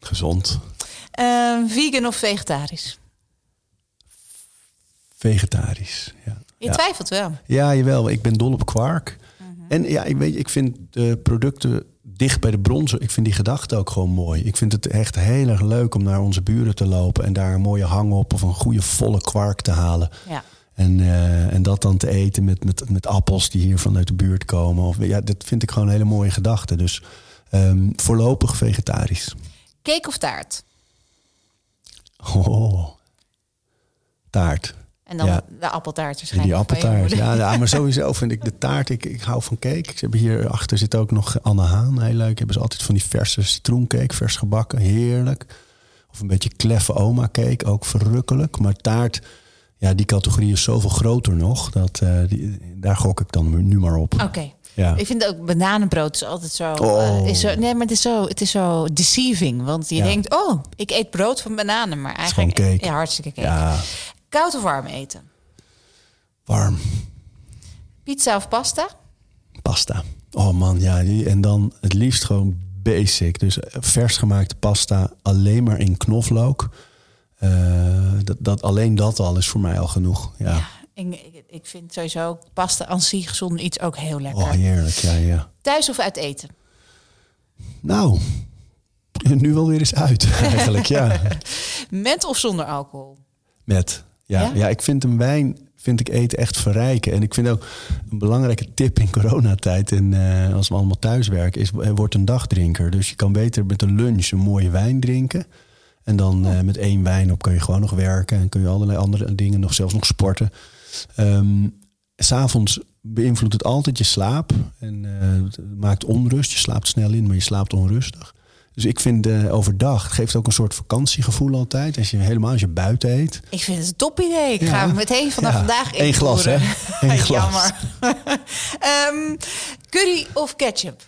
Gezond. Uh, vegan of vegetarisch? Vegetarisch, ja. Je twijfelt wel. Ja, jawel. Ik ben dol op kwark. Mhm. En ja, ik weet, ik vind de producten dicht bij de bronzen. Ik vind die gedachte ook gewoon mooi. Ik vind het echt heel erg leuk om naar onze buren te lopen en daar een mooie hang op of een goede volle kwark te halen. Ja. En, uh, en dat dan te eten met, met, met appels die hier vanuit de buurt komen. Of, ja, dat vind ik gewoon een hele mooie gedachte. Dus um, voorlopig vegetarisch. Cake of taart? Oh, taart. En dan ja. de appeltaart waarschijnlijk. Die appeltaart, ja, ja. Maar sowieso vind ik de taart, ik, ik hou van cake. Ze hebben hier achter zit ook nog Anne Haan, heel leuk. Hebben ze altijd van die verse citroencake, vers gebakken, heerlijk. Of een beetje kleffe oma cake, ook verrukkelijk. Maar taart, ja, die categorie is zoveel groter nog. Dat, uh, die, daar gok ik dan nu maar op. Oké. Ja. Ik vind ook bananenbrood is altijd zo, oh. uh, is zo. Nee, maar het is zo, het is zo deceiving. Want je ja. denkt, oh, ik eet brood van bananen. Maar eigenlijk. Cake. Ja, hartstikke cake. Ja. Koud of warm eten? Warm. Pizza of pasta? Pasta. Oh man, ja. En dan het liefst gewoon basic. Dus vers gemaakte pasta alleen maar in knoflook. Uh, dat, dat, alleen dat al is voor mij al genoeg. Ja. ja ik, ik vind sowieso pasta aan zich zonder iets ook heel lekker. Oh, heerlijk, ja, ja. Thuis of uit eten? Nou, nu wel weer eens uit *laughs* eigenlijk, ja. *laughs* Met of zonder alcohol? Met. Ja, ja? ik vind een wijn, vind ik eten echt verrijken. En ik vind ook een belangrijke tip in coronatijd en uh, als we allemaal thuis werken, is uh, word een dagdrinker. Dus je kan beter met een lunch een mooie wijn drinken. En dan uh, met één wijn op kun je gewoon nog werken en kun je allerlei andere dingen nog zelfs nog sporten. Um, S'avonds beïnvloedt het altijd je slaap en het maakt onrust. Je slaapt snel in, maar je slaapt onrustig. Dus ik vind uh, overdag, het geeft ook een soort vakantiegevoel altijd. Als je helemaal als je buiten eet. Ik vind het een top idee. Ik ga meteen vanaf ja. vandaag Eén glas, hè? *laughs* Eén glas. Jammer. *laughs* um, curry of ketchup?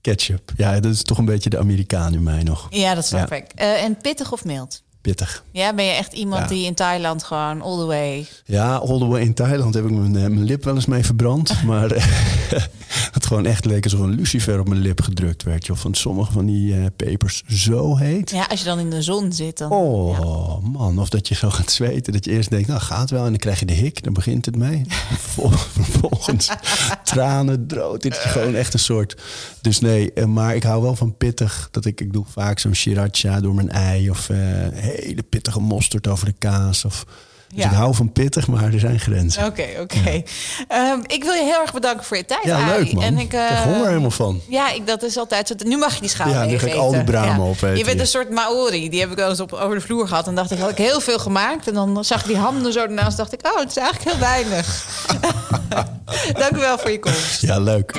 Ketchup. Ja, dat is toch een beetje de Amerikaan in mij nog. Ja, dat snap ik. Uh, en pittig of mild? Pittig. Ja, ben je echt iemand die in Thailand gewoon all the way... Ja, all the way in Thailand heb ik mijn, eh, mijn lip wel eens mee verbrand. *laughs* maar *laughs* Het gewoon echt leek alsof een lucifer op mijn lip gedrukt werd. Of van sommige van die uh, pepers zo heet. Ja, als je dan in de zon zit. Dan, oh man, of dat je zo gaat zweten. Dat je eerst denkt, nou gaat wel. En dan krijg je de hik, dan begint het mee. *laughs* Vervolgens tranen, drood. Dit is gewoon echt een soort... Dus nee, eh, maar ik hou wel van pittig. Dat ik, ik doe vaak zo'n sriracha door mijn ei. Of uh, hele pittige mosterd over de kaas. Of dus ik hou van pittig, maar er zijn grenzen. Oké, oké. Ehm, ik wil je heel erg bedanken voor je tijd, Ja, leuk man. En ik, uh, ik honger helemaal van. Ja, ik, dat is altijd zo. Nu mag je die schaal Ja, nu ga ik al die bramen ja. opeten. Je bent een soort Maori. Die heb ik wel eens op, over de vloer gehad. En dacht ik, had ik heel veel gemaakt. En dan zag ik die handen zo ernaast. dacht ik, oh, het is eigenlijk heel weinig. *laughs* Dank u wel voor je komst. Ja, leuk.